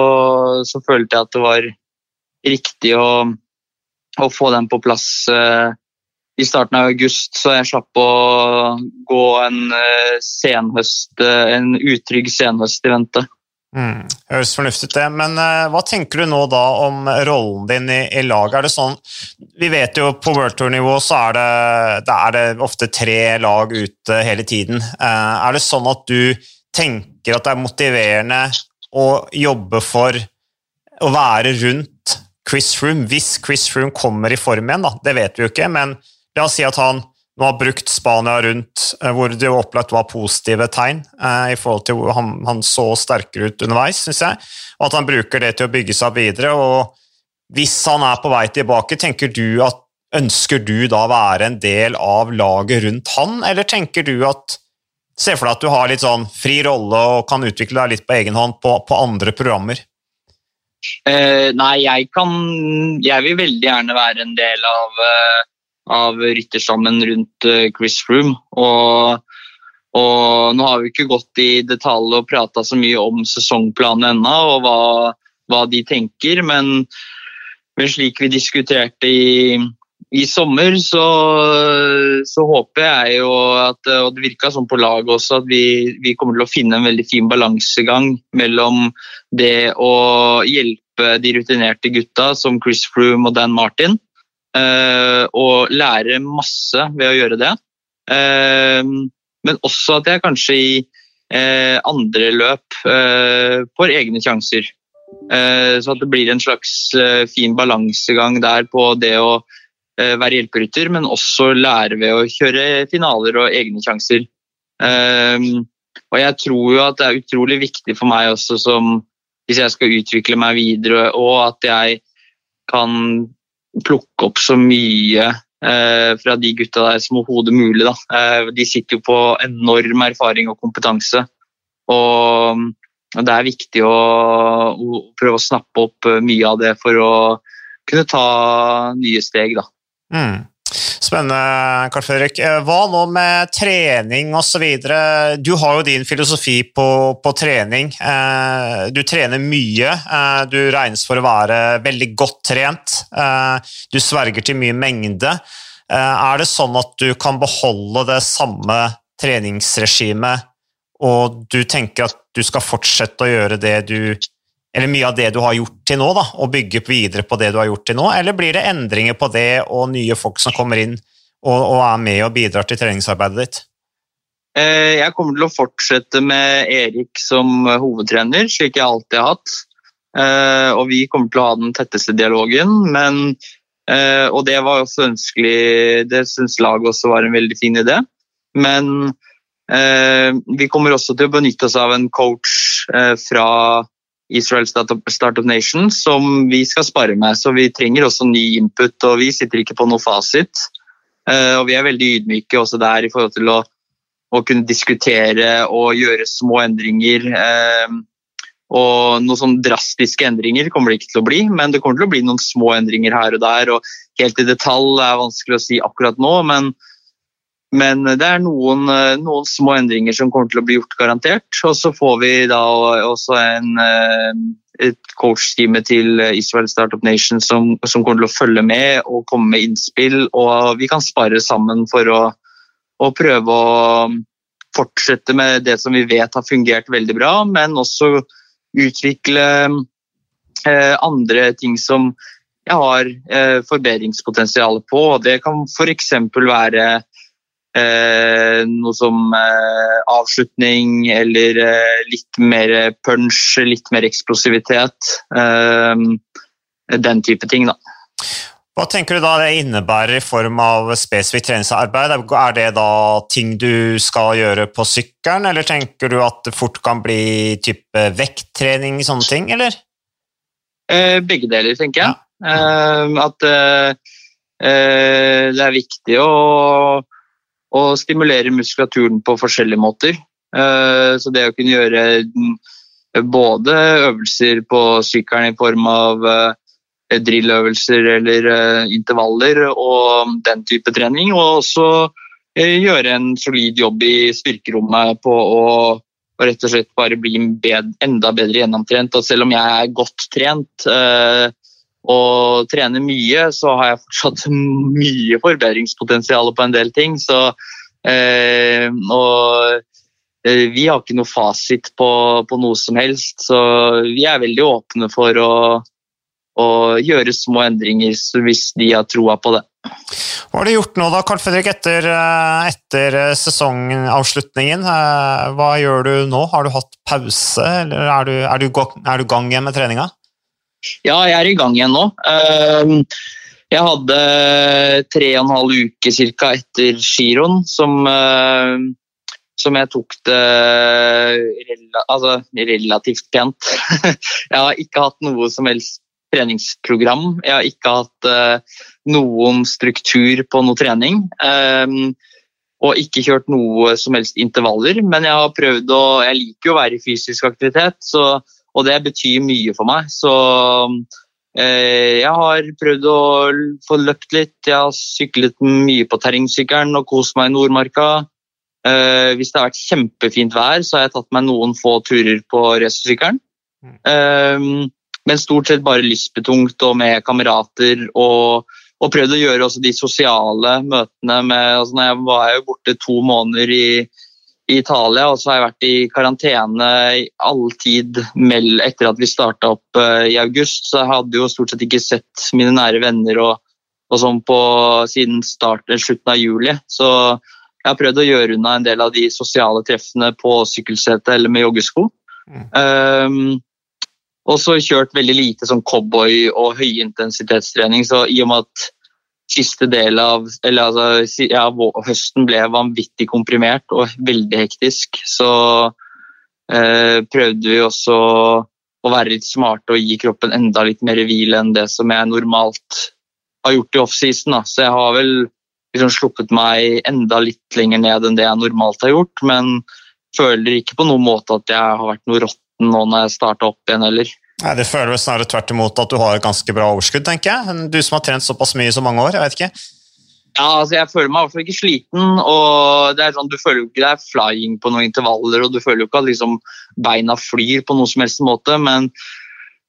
så følte jeg at det var riktig å, å få den på plass eh, i starten av august, så jeg slapp å gå en senhøst, en utrygg senhøst i vente. Mm, høres fornuftig ut, det. Men uh, hva tenker du nå da om rollen din i, i laget? Er det sånn Vi vet jo på World Tour-nivå så er det, det, er det, ofte tre lag ute hele tiden. Uh, er det sånn at du tenker at det er motiverende å jobbe for å være rundt Chris Froome hvis Chris Froome kommer i form igjen? da? Det vet vi jo ikke, men la oss si at han nå har brukt Spania rundt, eh, hvor det jo opplagt var positive tegn eh, i forhold til hvor han, han så sterkere ut underveis, syns jeg, og at han bruker det til å bygge seg videre. og Hvis han er på vei tilbake, tenker du at Ønsker du da å være en del av laget rundt han, eller tenker du at Se for deg at du har litt sånn fri rolle og kan utvikle deg litt på egen hånd på, på andre programmer. Eh, nei, jeg kan Jeg vil veldig gjerne være en del av eh, av rytterstammen rundt eh, Chris Froome. Og, og, nå har vi ikke gått i detalj og prata så mye om sesongplanen ennå og hva, hva, de tenker, men, men, slik vi diskuterte i, i sommer, så, så, håper jeg jo at Og det virka sånn på laget også, at vi, vi kommer til å finne en veldig fin balansegang mellom det å hjelpe de rutinerte gutta som Chris Froome og Dan Martin, og lære masse ved å gjøre det. Eh, men også at jeg kanskje i eh, andre løp får egne sjanser. Så at det blir en slags fin balansegang der på det å være hjelperytter, men også lære ved å kjøre finaler og egne sjanser. Og jeg tror jo at det er utrolig viktig for meg også som hvis jeg skal utvikle meg videre, og at jeg kan plukke opp så mye eh, fra de gutta der som overhodet mulig. Eh, de sitter jo på enorm erfaring og kompetanse. Og, og det er viktig å, å, prøve å snappe opp eh, mye av det for å kunne ta nye steg. Da. Mm. Spennende, Karl Fredrik. Eh, hva nå med trening osv.? Du har jo din filosofi på, på, trening. Eh, du trener mye. Eh, du regnes for å være veldig godt trent. Du sverger til mye mengde. Er det sånn at du kan beholde det samme treningsregimet, og du tenker at du skal fortsette å gjøre det du eller mye av det du har gjort til nå, da, og bygge videre på det du har gjort til nå, eller blir det endringer på det og nye folk som kommer inn og, og er med og bidrar til treningsarbeidet ditt? Eh, jeg kommer til å fortsette med Erik som hovedtrener, slik jeg alltid har hatt. Eh, og vi kommer til å ha den tetteste dialogen, men, eh, og det var også ønskelig. Det syns laget også var en veldig fin idé. Men vi kommer også til å benytte oss av en coach fra Israel Startup Nation som vi skal spare med. Så vi trenger også ny input, og vi sitter ikke på noe fasit. Og vi er veldig ydmyke også der i forhold til å å kunne diskutere og gjøre små endringer. Eh, og noen sånn drastiske endringer kommer det ikke til å bli, men det kommer til å bli noen små endringer her og der. og Helt i detalj er vanskelig å si akkurat nå, men, men det er noen, noen, små endringer som kommer til å bli gjort, garantert. Og så får vi da også en, eh, et coach-time til Israel Startup Nation som, som, kommer til å følge med og komme med innspill, og vi kan spare sammen for å å prøve å fortsette med det som vi vet har fungert veldig bra, men også utvikle eh, andre ting som jeg har eh, forbedringspotensial på. Det kan f.eks. være eh, noe som eh, avslutning eller eh, litt mer punch, litt mer eksplosivitet. Eh, den type ting, da. Hva tenker du da det innebærer i form av spesifikt treningsarbeid? Er det da ting du skal gjøre på sykkelen, eller tenker du at det fort kan bli type vekttrening, sånne ting, eller? Eh, begge deler, tenker jeg. Ja. Eh, at eh, eh, det er viktig å, å, stimulere muskulaturen på forskjellige måter. Eh, så det å kunne gjøre både øvelser på sykkelen i form av eh, drilløvelser eller eh, intervaller og den type trening. Og også gjøre en solid jobb i styrkerommet på å rett og slett bare bli enda bedre gjennomtrent. Og selv om jeg er godt trent og trener mye, så har jeg fortsatt mye forbedringspotensial på en del ting. Så, eh, og øh, vi har ikke noe fasit på, på, noe som helst, så vi er veldig åpne for å og gjøre små endringer hvis de har troa på det. Hva har du gjort nå da, Carl Fredrik, etter, eh, etter, eh, sesongavslutningen? Eh, hva gjør du nå? Har du hatt pause, eller er du, du gang igjen med treninga? Ja, jeg er i gang igjen nå. Ehm, jeg hadde tre og en halv uke ca. etter giroen som, som jeg tok det altså, relativt pent. Jeg har ikke hatt noe som helst treningsprogram. Jeg har ikke hatt uh, noen struktur på noe trening. Um, og ikke kjørt noe som helst intervaller, men jeg har prøvd å Jeg liker jo å være i fysisk aktivitet, så, og det betyr mye for meg. Så uh, jeg har prøvd å få løpt litt. Jeg har syklet mye på terrengsykkelen og kost meg i Nordmarka. Uh, hvis det har vært kjempefint vær, så har jeg tatt meg noen få turer på racersykkelen. Um, men stort sett bare lystbetungt og med kamerater. Og, og prøvd å gjøre også de sosiale møtene med altså Jeg var jo borte to måneder i, i Italia, og så har jeg vært i karantene i all tid etter at vi starta opp uh, i august. Så jeg hadde jo stort sett ikke sett mine nære venner og, og sånn på, siden starten, slutten av juli. Så jeg har prøvd å gjøre unna en del av de sosiale treffene på sykkelsetet eller med joggesko. Mm. Um, og så kjørt veldig lite sånn cowboy- og høyintensitetstrening. Så i og med at siste del av eller altså, ja, høsten ble vanvittig komprimert og veldig hektisk, så eh, prøvde vi også å være litt smarte og gi kroppen enda litt mer hvile enn det som jeg normalt har gjort i offseason. Så jeg har vel liksom sluppet meg enda litt lenger ned enn det jeg normalt har gjort, men føler ikke på noen måte at jeg har vært noe råtten nå når jeg starta opp igjen heller. Nei, Det føler vel snarere tvert imot at du har et ganske bra overskudd, tenker jeg. Du som har trent såpass mye i så mange år. jeg vet ikke. Ja, altså Jeg føler meg i hvert fall ikke sliten. og det er sånn, Du føler jo ikke det er flying på noen intervaller, og du føler jo ikke at liksom, beina flyr på noen som helst måte. Men,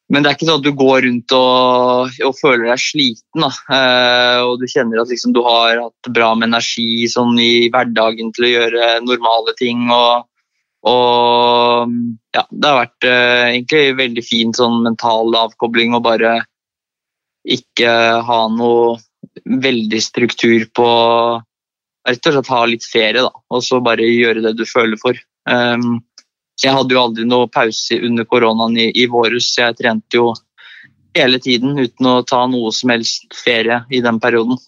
men, det er ikke sånn at du går rundt og, og føler deg sliten. Eh, og du kjenner at liksom, du har hatt bra med energi sånn, i hverdagen til å gjøre normale ting. og Og ja, det har vært eh, egentlig veldig fin sånn mental avkobling å bare ikke ha noe veldig struktur på Rett og slett ha litt ferie, da, og så bare gjøre det du føler for. Um, jeg hadde jo aldri noe pause under koronaen i, i våres. Jeg trente jo hele tiden uten å ta noe som helst ferie i den perioden.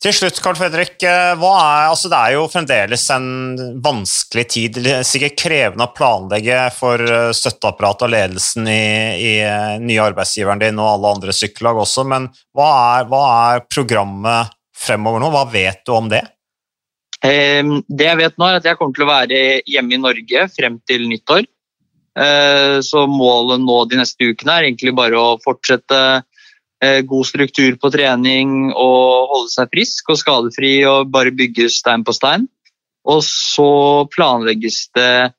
Til slutt, Carl Fredrik. eh, er, altså det er jo fremdeles en vanskelig tid. Sikkert krevende å planlegge for eh, støtteapparatet og ledelsen i, i eh, nye arbeidsgiveren din og alle andre sykkellag også, men hva er, hva er programmet fremover nå? Hva vet du om det? Eh, det jeg vet nå, er at jeg kommer til å være hjemme i Norge frem til nyttår. Eh, så målet nå de neste ukene er egentlig bare å fortsette god struktur på trening og holde seg frisk og skadefri og bare bygge stein på stein. Og så planlegges det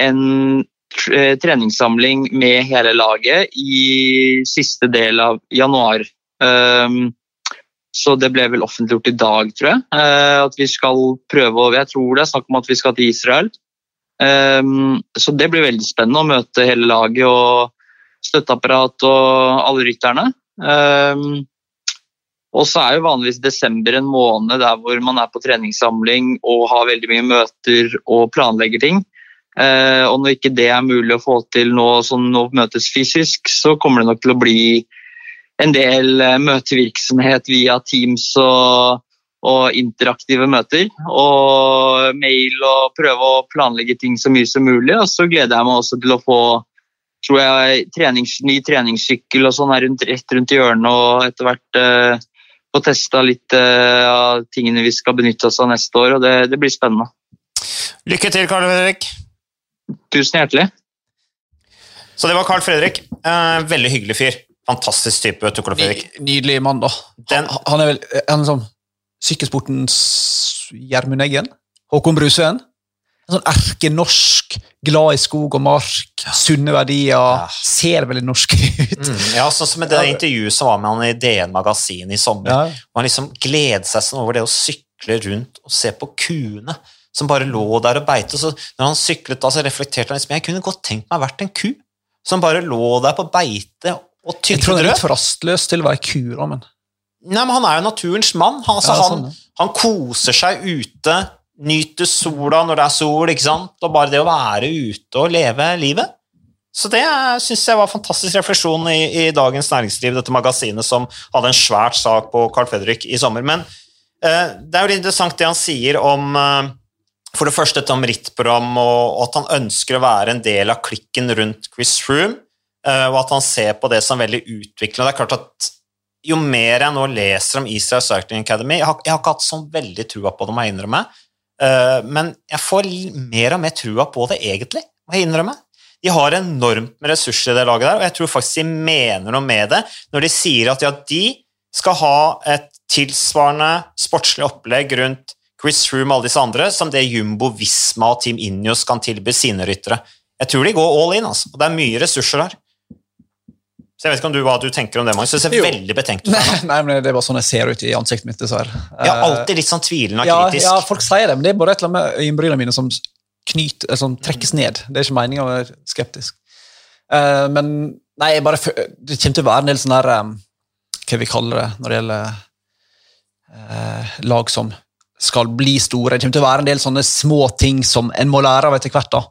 en eh, treningssamling med hele laget i siste del av januar. Um, så det ble vel offentliggjort i dag, tror jeg. eh, At vi skal prøve Jeg tror det er snakk om at vi skal til Israel. Um, så det blir veldig spennende å møte hele laget og støtteapparat og alle rytterne. Um, og så er jo vanligvis desember en måned der hvor man er på treningssamling og har veldig mye møter og planlegger ting. Eh, og når ikke det er mulig å få til nå som nå møtes fysisk, så kommer det nok til å bli en del eh, møtevirksomhet via Teams og, og interaktive møter. Og mail og prøve å planlegge ting så mye som mulig. Og så gleder jeg meg også til å få tror jeg, trenings, ny treningssykkel og sånn er rundt, rett rundt hjørnet, og etter hvert eh, få testa litt eh, av tingene vi skal benytte oss av neste år, og det, det blir spennende. Lykke til, Karl Fredrik. Tusen hjertelig. Så det var Carl Fredrik. Eh, veldig hyggelig fyr. Fantastisk type, Carl Fredrik. Nydelig mann, da. Den- Han, han er vel han er sånn sykkelsportens Gjermund Eggen? Håkon Brusøen? En sånn erkenorsk, glad i skog og mark, sunne verdier. Ja. Ser veldig norsk ut. Mm, ja, sånn som med det intervjuet som var med han i DN Magasin i sommer. Ja. Han liksom gleder seg sånn over det å sykle rundt og se på kuene som bare lå der og beite. Så når han syklet da, så reflekterte han liksom Jeg kunne godt tenkt meg vært en ku som bare lå der på beite og Jeg tror han er litt for rastløs til å være ku, da, men Nei, men han er jo naturens mann. Han, altså, Ja, sånn, han, han koser seg ute, nyter sola når det er sol, ikke sant? og bare det å være ute og leve livet. Så det syns jeg var fantastisk refleksjon i, i Dagens Næringsliv, dette magasinet som hadde en svært sak på Carl Fredrik i sommer. Men eh, det er jo interessant det han sier om eh, for det første dette om rittprogram, og, og at han ønsker å være en del av klikken rundt Chris Froome, eh, og at han ser på det som veldig utviklende. Det er klart at jo mer jeg nå leser om Israel Cycling Academy Jeg har, jeg har ikke hatt sånn veldig trua på det, må jeg innrømme. Eh, men jeg får mer og mer trua på det, egentlig, må jeg innrømme. De har enormt med ressurser i det laget der, og jeg tror faktisk de mener noe med det når de sier at ja, de skal ha et tilsvarende sportslig opplegg rundt Chris Room og alle disse andre, som det Jumbo Visma og Team Injos kan tilby sine ryttere. Jeg tror de går all in, altså. og det er mye ressurser der. Så jeg vet ikke om du, hva du tenker om det, Magnus. Det ser Jo. veldig betenkt ut. Nei. Nei, men det er bare sånn jeg ser ut i ansiktet mitt, dessverre. Jeg er alltid litt sånn tvilende og ja, kritisk. ja, folk sier det, men det er bare et eller annet med øyenbrynene mine som knyt, som trekkes ned. Det er ikke meninga å være skeptisk. Uh, men nei, bare, det kommer til å være en del sånn der um, Hva vi kaller det når det gjelder uh, lag som skal bli store. Det kommer til å være en del sånne små ting som en må lære av etter hvert. da.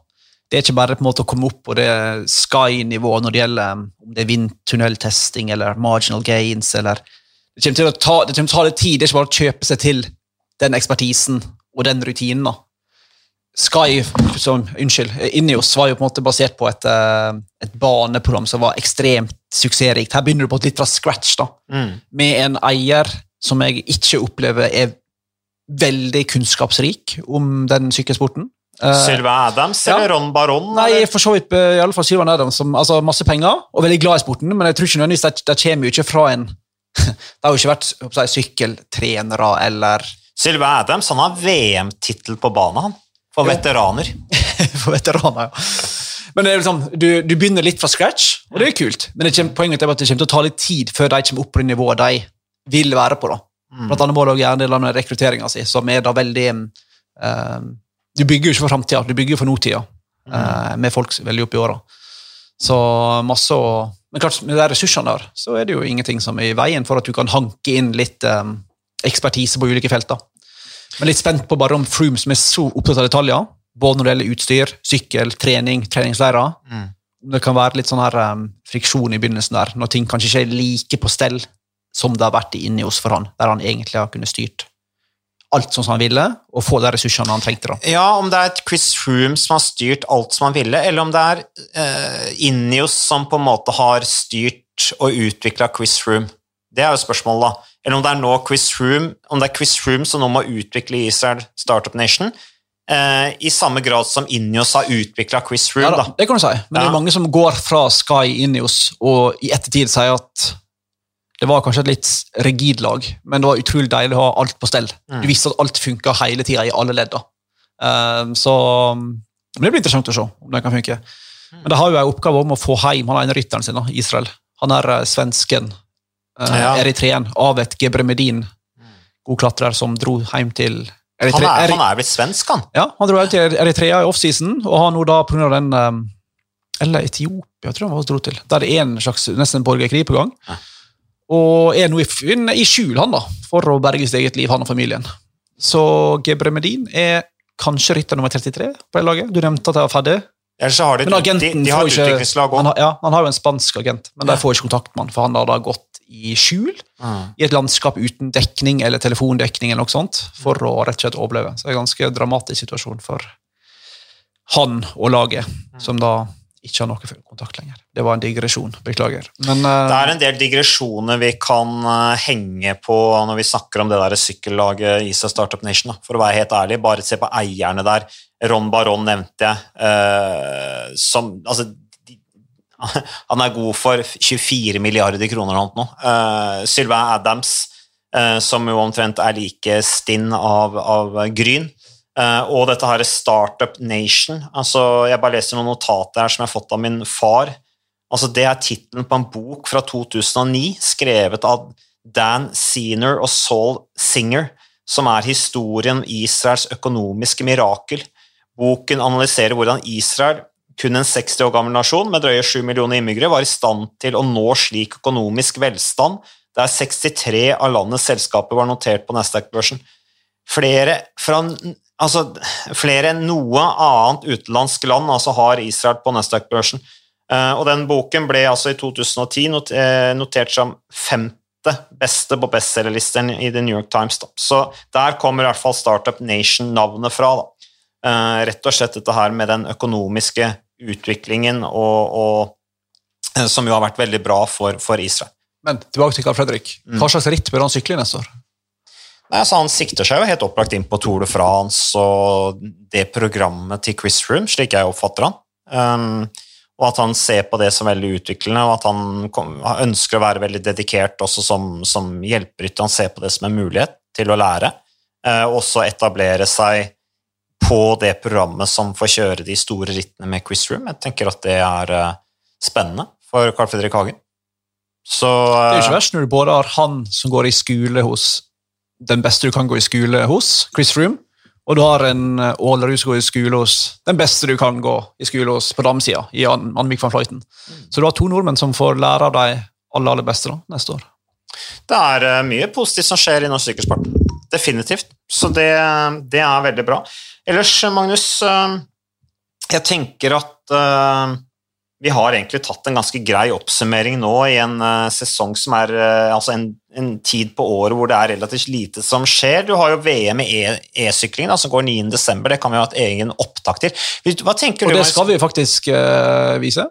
Det er ikke bare på en måte å komme opp på det Sky-nivået når det gjelder um, om det er vindtunneltesting eller marginal gains. eller Det kommer til å ta, det kommer til å ta litt tid. Det er ikke bare å kjøpe seg til den ekspertisen og den rutinen. da. Sky, som, unnskyld, Ineos var jo på en måte basert på et, eh, et baneprogram som var ekstremt suksessrikt. Her begynner du på litt fra scratch, da, Mm. med en eier som jeg ikke opplever er veldig kunnskapsrik om den sykkelsporten. Eh, Sylvain Adams ja. eller Ron Baron? Nei, for så vidt eh, i alle fall Sylvain Adams, som altså, masse penger og veldig glad i sporten, men jeg tror ikke nødvendigvis det, det kommer jo ikke fra en Det har jo ikke vært si, sykkeltrenere eller Sylvain Adams han har VM-tittel på banen, han. For Jo. veteraner. for veteraner. ja. Men det liksom, du, du begynner litt fra scratch, og det er kult. Men det kommer, poenget er at det kommer til å ta litt tid før de kommer opp på det nivået de vil være på. da. Mm. Blant annet må du gjøre en del av rekrutteringa si, som er da veldig eh, Du bygger jo ikke for framtida, du bygger for nåtida. eh, med folk veldig opp i åra. Så masse å Men klart, med de ressursene der, så er det jo ingenting som er i veien for at du kan hanke inn litt eh, ekspertise på ulike felter. Men litt spent på bare om Froome, som er så opptatt av detaljer, både når det gjelder utstyr, sykkel, trening, treningsleirer Mm. Det kan være litt sånn her um, friksjon i begynnelsen der, når ting kanskje ikke er like på stell som det har vært inni oss for han, der han egentlig har kunnet styrt alt sånn som han ville, og få de ressursene han trengte. da. Ja, om det er et Chris Froome som har styrt alt som han ville, eller om det er eh, Ineos som på en måte har styrt og utvikla Chris Froome. Det er jo spørsmålet, da. Eller om det er nå Chris Froome, om det er Chris Froome som nå må utvikle Israel Startup Nation, Uh, i samme grad som Ineos har utvikla Chris Froome. Ja, da, da. det kan du si, men det er mange som går fra Sky Ineos og i ettertid sier at det var kanskje et litt rigid lag, men det var utrolig deilig å ha alt på stell. Mm. Du visste at alt funka hele tida i alle ledd. Um, så men det blir interessant å se om det kan funke. Mm. Men det har jo en oppgave om å få hjem han ene rytteren sin, Israel. Han er eh, svensken, uh, Ja. eritreen, Avet Gebremedin, god klatrer som dro hjem til Han er, han er blitt svensk, han. ja, han dro hjem til Eritrea i offseason, og har nå da pga. den um, Eller Etiopia, tror jeg han dro til. Der det er en slags nesten borgerkrig på gang. Ja. Og er nå i, i skjul, han da, for å berge sitt eget liv, han og familien. Så Gebremedin er kanskje rytter nummer 33 på det laget. Du nevnte at jeg var ferdig. Ellers så har de, Men de, agenten de har får ikke han har, Ja, han har jo en spansk agent, men de Ja. får ikke kontakt med han, for han har da gått i skjul Mm. i et landskap uten dekning eller telefondekning eller noe sånt, for å rett og slett overleve. Så det er en ganske dramatisk situasjon for han og laget, som da ikke har noe kontakt lenger. Det var en digresjon, beklager. Men uh, Det er en del digresjoner vi kan uh, henge på når vi snakker om det der sykkellaget ISA Startup Nation. Da. For å være helt ærlig, bare se på eierne der. Ron Baron nevnte jeg. Uh, som, altså, han er god for 24 milliarder kroner eller noe. Uh, Sylvain Adams, som jo omtrent er like stinn av, av Gryn. Eh, og dette her Startup Nation. altså Jeg bare leser noen notater her som jeg har fått av min far. Altså Det er tittelen på en bok fra 2009, skrevet av Dan Senior og Saul Singer, som er historien om Israels økonomiske mirakel. Boken analyserer hvordan Israel, kun en 60 år gammel nasjon med drøye 7 millioner innbyggere, var i stand til å nå slik økonomisk velstand der 63 av landets selskaper var notert på Nasdaq-børsen. Flere, fra, altså, flere enn noe annet utenlandsk land altså, har Israel på Nasdaq-børsen. Eh, og den boken ble altså i 2010 not, eh, notert som femte beste på bestselgerlisten i The New York Times. Da. Så der kommer i hvert fall Startup Nation-navnet fra. Da. Eh, rett og slett dette her med den økonomiske utviklingen og, og, som jo har vært veldig bra for, for Israel. Men tilbake til Carl Fredrik. Mm. Hva slags ritt bør han sykle i neste år? Nei, altså Han sikter seg jo helt opplagt inn på Tour de France og det programmet til Chris Room, slik jeg oppfatter han. Um, og at han ser på det som veldig utviklende, og at han, kom, ønsker å være veldig dedikert også som, som hjelperytter. Han ser på det som en mulighet til å lære, uh, og også etablere seg på det programmet som får kjøre de store rittene med Chris Room. Jeg tenker at det er uh, spennende for Carl Fredrik Hagen. Så Det er jo ikke verst når du både har han som går i skole hos den beste du kan gå i skole hos, Chris Froome, og du har en Ålerud som går i skole hos den beste du kan gå i skole hos på damesida, i An- Annvik van Fløyten. Så du har to nordmenn som får lære av de aller, aller beste da, neste år. Det er eh, mye positivt som skjer i norsk sykkelsport. Definitivt. Så det, det er veldig bra. Ellers, Magnus, eh, jeg tenker at eh, vi har egentlig tatt en ganske grei oppsummering nå i en eh, sesong som er eh, altså en, en tid på året hvor det er relativt lite som skjer. Du har jo VM i e- e-sykling da, som går 9. desember. Det kan vi ha et egen opptak til. Hva tenker Og du? det skal vi faktisk uh, vise.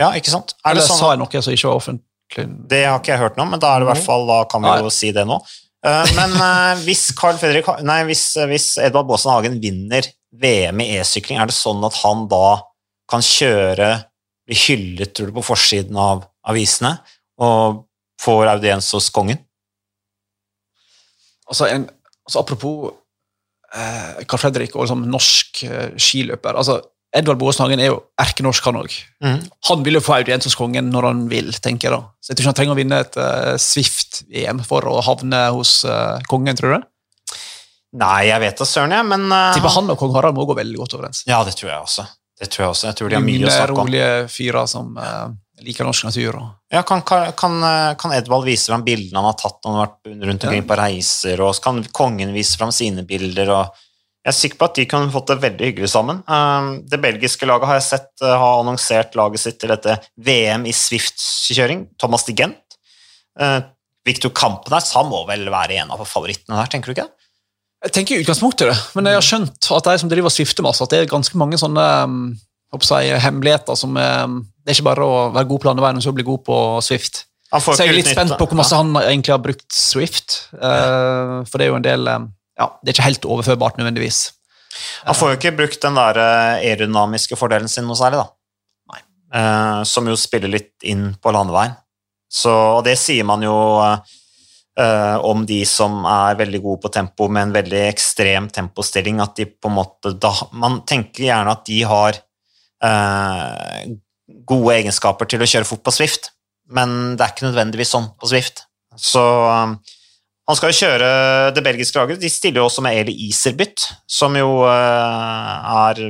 Ja, ikke sant? Er det Eller sånn sa jeg noe som ikke var offentlig? Det har ikke jeg hørt noe om, men da, er det i hvert fall, da kan vi jo si det nå. Uh, Men uh, hvis Carl Fredrik, nei, hvis, hvis Edvard Baasen Hagen vinner VM i e-sykling, er det sånn at han da kan kjøre, bli hyllet tror du, på forsiden av avisene, og får audiens hos kongen? Altså, en, altså Apropos eh, Carl Fredrik og liksom norsk eh, skiløper. altså Edvard Boasnagen er jo erkenorsk, han òg. Mm. Han vil jo få audiens hos kongen når han vil, tenker jeg da. Så jeg tror ikke han trenger å vinne et uh, Swift-VM for å havne hos eh, kongen, tror du? Nei, jeg vet da søren, jeg, men uh, Tipper han og kong Harald må gå veldig godt overens. Ja, det tror jeg også. Det tror jeg også. Jeg tror de har mye å snakke om. rolige fyrer som uh, liker norsk natur. Og. Ja, kan, kan, kan, eh, Edvald vise fram bildene han har tatt når han har vært rundt omkring på reiser, og så kan kongen vise fram sine bilder, jeg er sikker på at de kunne fått det veldig hyggelig sammen. Um, Det belgiske laget har jeg sett uh, har annonsert laget sitt til dette VM i Swift-kjøring. Thomas de Gent. Uh, Victor Kampenes, han må vel være en av favorittene der, tenker du ikke? Jeg tenker i utgangspunktet det, men jeg har skjønt at de som driver og swifter masse, at det er ganske mange sånne jeg, hemmeligheter som um, Det er ikke bare å være god på landeveien og så bli god på Swift. Så jeg er litt spent på hvor masse han egentlig har brukt Swift. eh, for det er jo en del um, Ja, det er ikke helt overførbart nødvendigvis. Han får jo ikke brukt den der eh, aerodynamiske fordelen sin noe særlig, da. Nei. Eh, som jo spiller litt inn på landeveien. Så, og det sier man jo eh, om de som er veldig gode på tempo med en veldig ekstrem tempostilling, at de på en måte da, Man tenker gjerne at de har eh, gode egenskaper til å kjøre fort på Swift, men det er ikke nødvendigvis sånn på Swift. Så eh, han skal jo kjøre det belgiske laget. De stiller jo også med Eli Iserbyt, som jo uh, er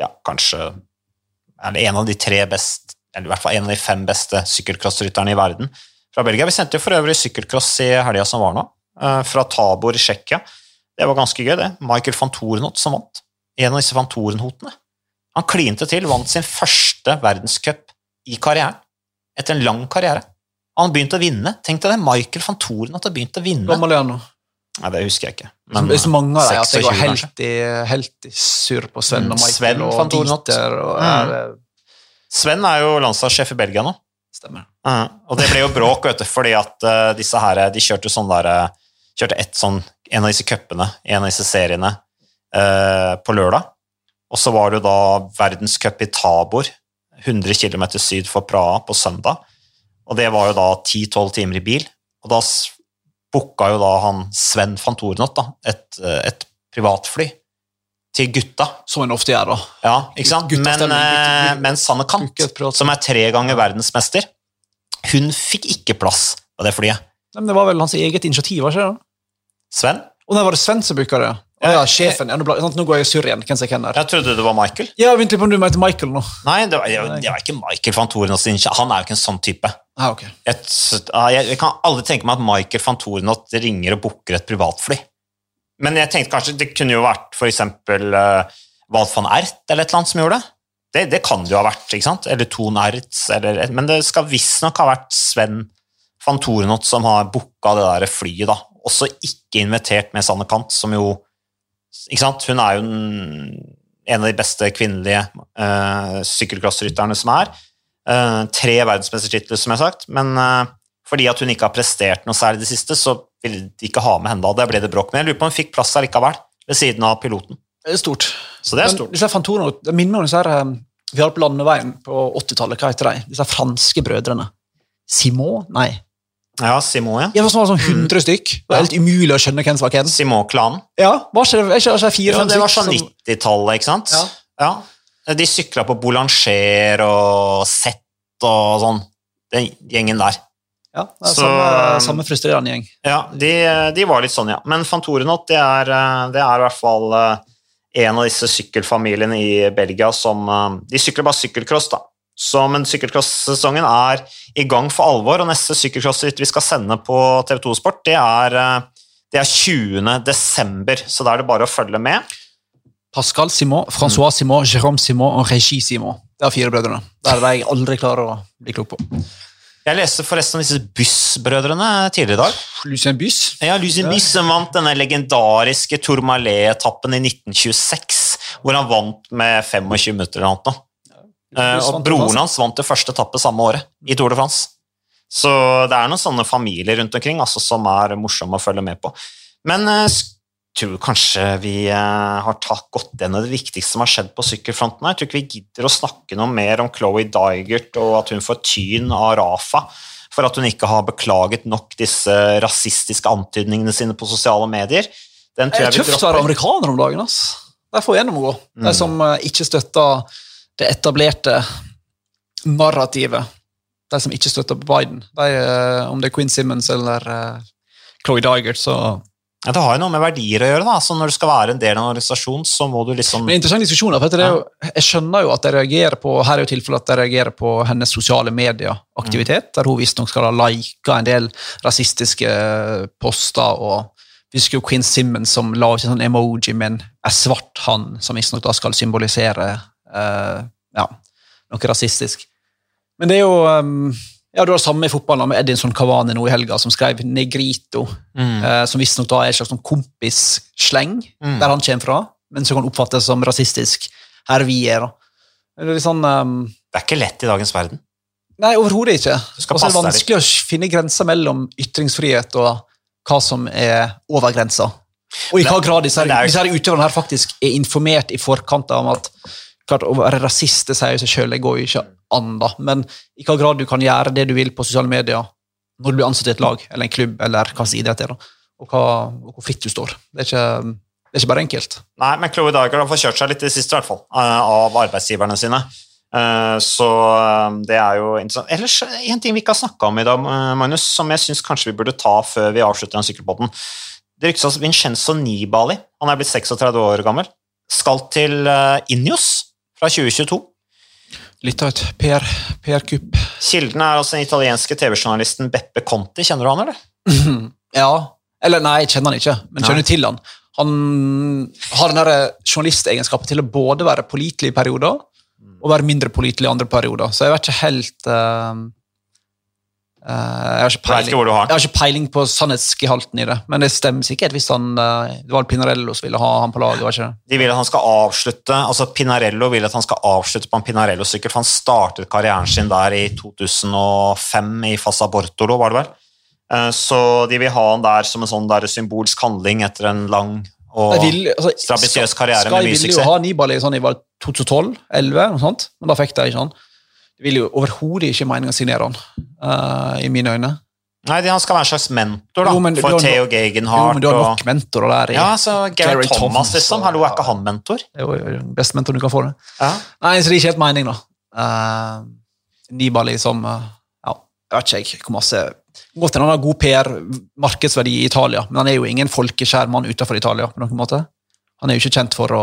ja, kanskje er en av de tre best, eller i hvert fall en av de fem beste sykkelcrossrytterne i verden fra Belgia. Vi sendte jo for øvrig sykkelcross i helga som var nå, uh, fra Tabor i Tsjekkia. Det var ganske gøy, det. Michael van Torenhot som vant. En av disse van Torenhotene. Han klinte til, vant sin første verdenscup i karrieren. Etter en lang karriere. Han begynte å vinne. Tenk deg det, Michael van Thoren at han begynte å vinne. Gammel er han nå. Nei, det husker jeg ikke. det er så mange av dem at jeg var helt i, helt i surr på Sven Mm, og Michael Sven og van Dieter. Og, Mm. er, det Sven er jo landslagssjef i Belgia nå. stemmer. Uh, og det ble jo bråk, vet du, fordi at uh, disse her, de kjørte sånn der eh, Kjørte ett sånn, en av disse cupene, en av disse seriene, uh, på lørdag. Og så var det da verdenscup i Tabor, 100 km syd for Praha, på søndag. Og det var jo da 10-12 timer i bil. Og da booka jo da han Sven van Torenot et, eh, et privatfly til gutta. Som en ofte gjør, da. Ja, ikke sant? Men, Guttastemning, gutt- eh, men Sanne Kant, som er tre ganger verdensmester, hun fikk ikke plass på det flyet. Men det var vel hans eget initiativ, ikke det? Sven? Og der var det Sven som booka det. Å ja, sjefen. Ja, nå, ble, nå går jeg surr igjen. Hvem jeg er. Jeg trodde det var Michael. Ja, Vent litt på om du mente Michael nå. Nei, det var, det var ikke Michael van Torenot sin Han er jo ikke en sånn type. Ah, ok. Jeg, jeg, jeg kan aldri tenke meg at Michael van Torenot ringer og booker et privatfly. Men jeg tenkte kanskje det kunne jo vært eksempel uh, Walt van Ert eller et eller annet som gjorde det. Det, det kan det jo ha vært, ikke sant? Eller Ton Ertz, eller Men det skal visstnok ha vært Sven van Torenot som har booka det der flyet, da. Også ikke invitert med Sanne Kant, som jo Ikke sant? Hun er jo en, en av de beste kvinnelige uh, sykkelcrossrytterne som er. Uh, tre verdensmestertitler, som jeg har sagt, men uh, fordi at hun ikke har prestert noe særlig i det siste, så ville de ikke ha med henne da. Det ble det bråk. Men jeg lurer på om hun fikk plass likevel, ved siden av piloten. Det er stort. Så det er Men stort. Disse Fantorene, det minner meg om disse her, vi hadde på landeveien på 80-tallet. Hva heter de? Disse franske brødrene. Simon? Nei. Ja, Simon, ja. Det var sånn, 100 mm. stykk. Det var helt umulig å skjønne hvem som var hvem. Simon-klanen. Ja, var ikke det ikke, ikke fire, jo, det var sånn 90-tallet, ikke sant? Ja. Ja. De sykla på Boulanger og Sett og sånn. Den gjengen der. Ja, det er Så- samme, samme frustrerende gjeng. Ja, de, de var litt sånn, ja. Men Fantorenot, det er, eh, det er i hvert fall eh, en av disse sykkelfamiliene i Belgia som eh, De sykler bare sykkelcross, da. Så, men sykkelcross-sesongen er i gang for alvor, og neste sykkelcrossritt vi skal sende på TV2 Sport, det er, eh, det er 20. desember, så da er det bare å følge med. Pascal Simon, Francois Simon, Jérôme Simon og Regi Simon. Det er fire brødrene. Det er det jeg aldri klarer å bli klok på. Jeg leste forresten om disse Byss-brødrene tidligere i dag. Lucien Byss? Ja, Lucien Byss som vant denne legendariske Tourmalet-etappen i 1926, hvor han vant med 25 minutter eller noe. Eh, og broren hans vant det første etappe samme året, i Tour de France. Så det er noen sånne familier rundt omkring altså, som er morsomme å følge med på. Men jeg tror kanskje vi eh, har tatt godt gjennom det viktigste som har skjedd på sykkelfronten. Jeg tror ikke vi gidder å snakke noe mer om Chloé Digert og at hun får tyn av Rafa for at hun ikke har beklaget nok disse rasistiske antydningene sine på sosiale medier. Den Det er tøft å være amerikaner om dagen. ass. er får gjennomgå. De Mm. som eh, ikke støtter det etablerte narrativet. De som ikke støtter på Biden. De, eh, om det er Quinn Simmons eller uh, Chloé Digert, så Ja, det har jo noe med verdier å gjøre. da, så Når du skal være en del av en organisasjon, så må du liksom Men interessant diskusjon, for det jo, Jeg skjønner jo at jeg reagerer på her er jo tilfellet at jeg reagerer på hennes sosiale medieaktivitet, der hun visstnok skal ha lika en del rasistiske poster. og Vi husker jo Quinn Simmons som la ut en sånn emoji med en svart hann, som visstnok skal symbolisere eh, ja, noe rasistisk. Men det er jo um, ja, Du har det samme i fotballen med Edinson Cavani nå i helga, som skrev 'negrito', mm. uh, som visstnok da er et slags sånn kompissleng Mm. der han kommer fra, men som kan oppfattes som rasistisk her vi er. da. Det er sånn, um, Det er ikke lett i dagens verden. nei, overhodet ikke. Og så er det vanskelig å finne grenser mellom ytringsfrihet og hva som er over grensa. Og i hva grad disse, er her, disse her utøverne her faktisk er informert i forkant om at klart, Å være rasist det sier seg sjøl, det går jo ikke an, da. Men i hva grad du kan gjøre det du vil på sosiale medier når du blir ansatt i et lag eller en klubb, eller hva slags idrett det er, da. Og, hva, og hvor fritt du står. Det er ikke, det er ikke bare enkelt. Nei, men Chloé Dager har fått kjørt seg litt i det siste, i hvert fall, eh, av arbeidsgiverne sine. Eh, Så eh, det er jo interessant. Ellers en ting vi ikke har snakka om i dag, Magnus, som jeg syns kanskje vi burde ta før vi avslutter den sykkelpodden. Det ryktes at Vincenzo Nibali, han er blitt 36 år gammel, skal til Ineos fra 2022. Litt av et PR PR-kupp. Kilden er altså den italienske TV-journalisten Beppe Conti. Kjenner du han, eller? Ja. Eller nei, jeg kjenner han ikke, men kjenner til han. Han har den der journalistegenskapen til å både være pålitelig i perioder og være mindre pålitelig i andre perioder. Så jeg vet ikke helt eh, eh, jeg, har ikke Jeg ikke peiling, har jeg har ikke peiling på sannhetsgehalten i det, men det stemmer sikkert hvis han, eh, det var Pinarello som ville ha han på laget. var ikke det? De vil at han skal avslutte altså Pinarello vil at han skal avslutte på en Pinarello-sykkel, for han startet karrieren sin der i 2005 i Fassa Bortolo, var det vel. Eh, Så de vil ha han der som en sånn der symbolsk handling etter en lang og vil- altså, strabisiøs karriere Sky med mye ville jo ha Nibali sånn i 2012-11, men da fikk de ikke han. Det vil jo overhodet ikke meninga signere han, uh, i mine øyne. Nei, han skal være en slags mentor da, Jo, men for Theo Gegenhardt. Jo, men du har og, nok mentorer der. ja, så Gary Thomas, Thomas liksom. Hallo, er ikke han mentor? Det er jo den beste mentoren du kan få. det. Ja. Nei, så det er ikke helt mening, da. Uh, Nibali som uh, ja, Jeg vet ikke jeg, hvor masse Godt hende han har god PR, markedsverdi i Italia, men han er jo ingen folkeskjær mann utenfor Italia. på noen måte. Han er jo ikke kjent for å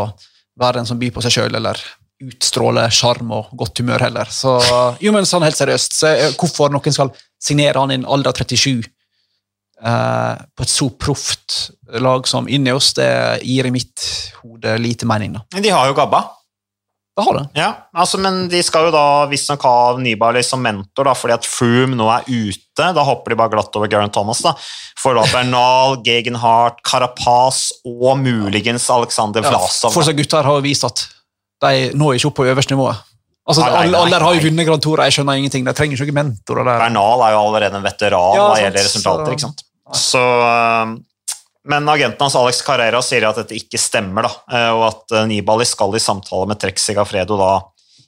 være en som byr på seg sjøl, eller utstråle sjarm og godt humør heller. Så jo, men sånn helt seriøst, så eh, hvorfor noen skal signere han i en alder av 37 eh, på et så proft lag som Ineos, det gir i mitt hode lite mening, da. De har jo Gabba. Det har det. Ja, altså, men de skal jo da visstnok ha Nibali som mentor, da, fordi at Froome nå er ute. Da hopper de bare glatt over Garen Thomas. da. For da Bernal, Gegenhardt, Carapaz og muligens Alexander Vlasov. For så gutter har jo vist at de når ikke opp på øverste nivå. Altså, Nei, nei, nei, alle har jo vunnet Grand Tour, jeg skjønner ingenting. De trenger ikke mentorer der. Bernal er jo allerede en veteran Ja, hva gjelder resultater. ikke sant? Så, um, men agenten hans Alex Carrera sier at dette ikke stemmer, da, eh, og at eh, Nibali skal i samtale med Trexi Gafredo da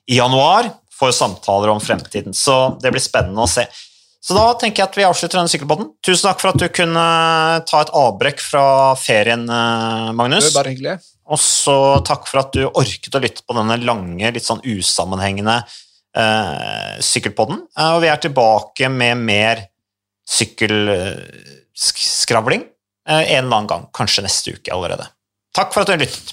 i januar for samtaler om fremtiden. Så det blir spennende å se. Så da tenker jeg at vi avslutter denne sykkelbåten. Tusen takk for at du kunne ta et avbrekk fra ferien, Magnus. Det var bare hyggelig. Og så takk for at du orket å lytte på denne lange, litt sånn usammenhengende eh, sykkelpodden. Eh, og vi er tilbake med mer sykkelskravling eh, en eller annen gang, kanskje neste uke allerede. Takk for at du har lyttet.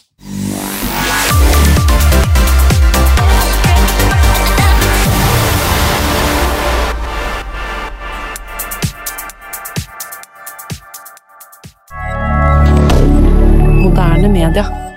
Moderne media.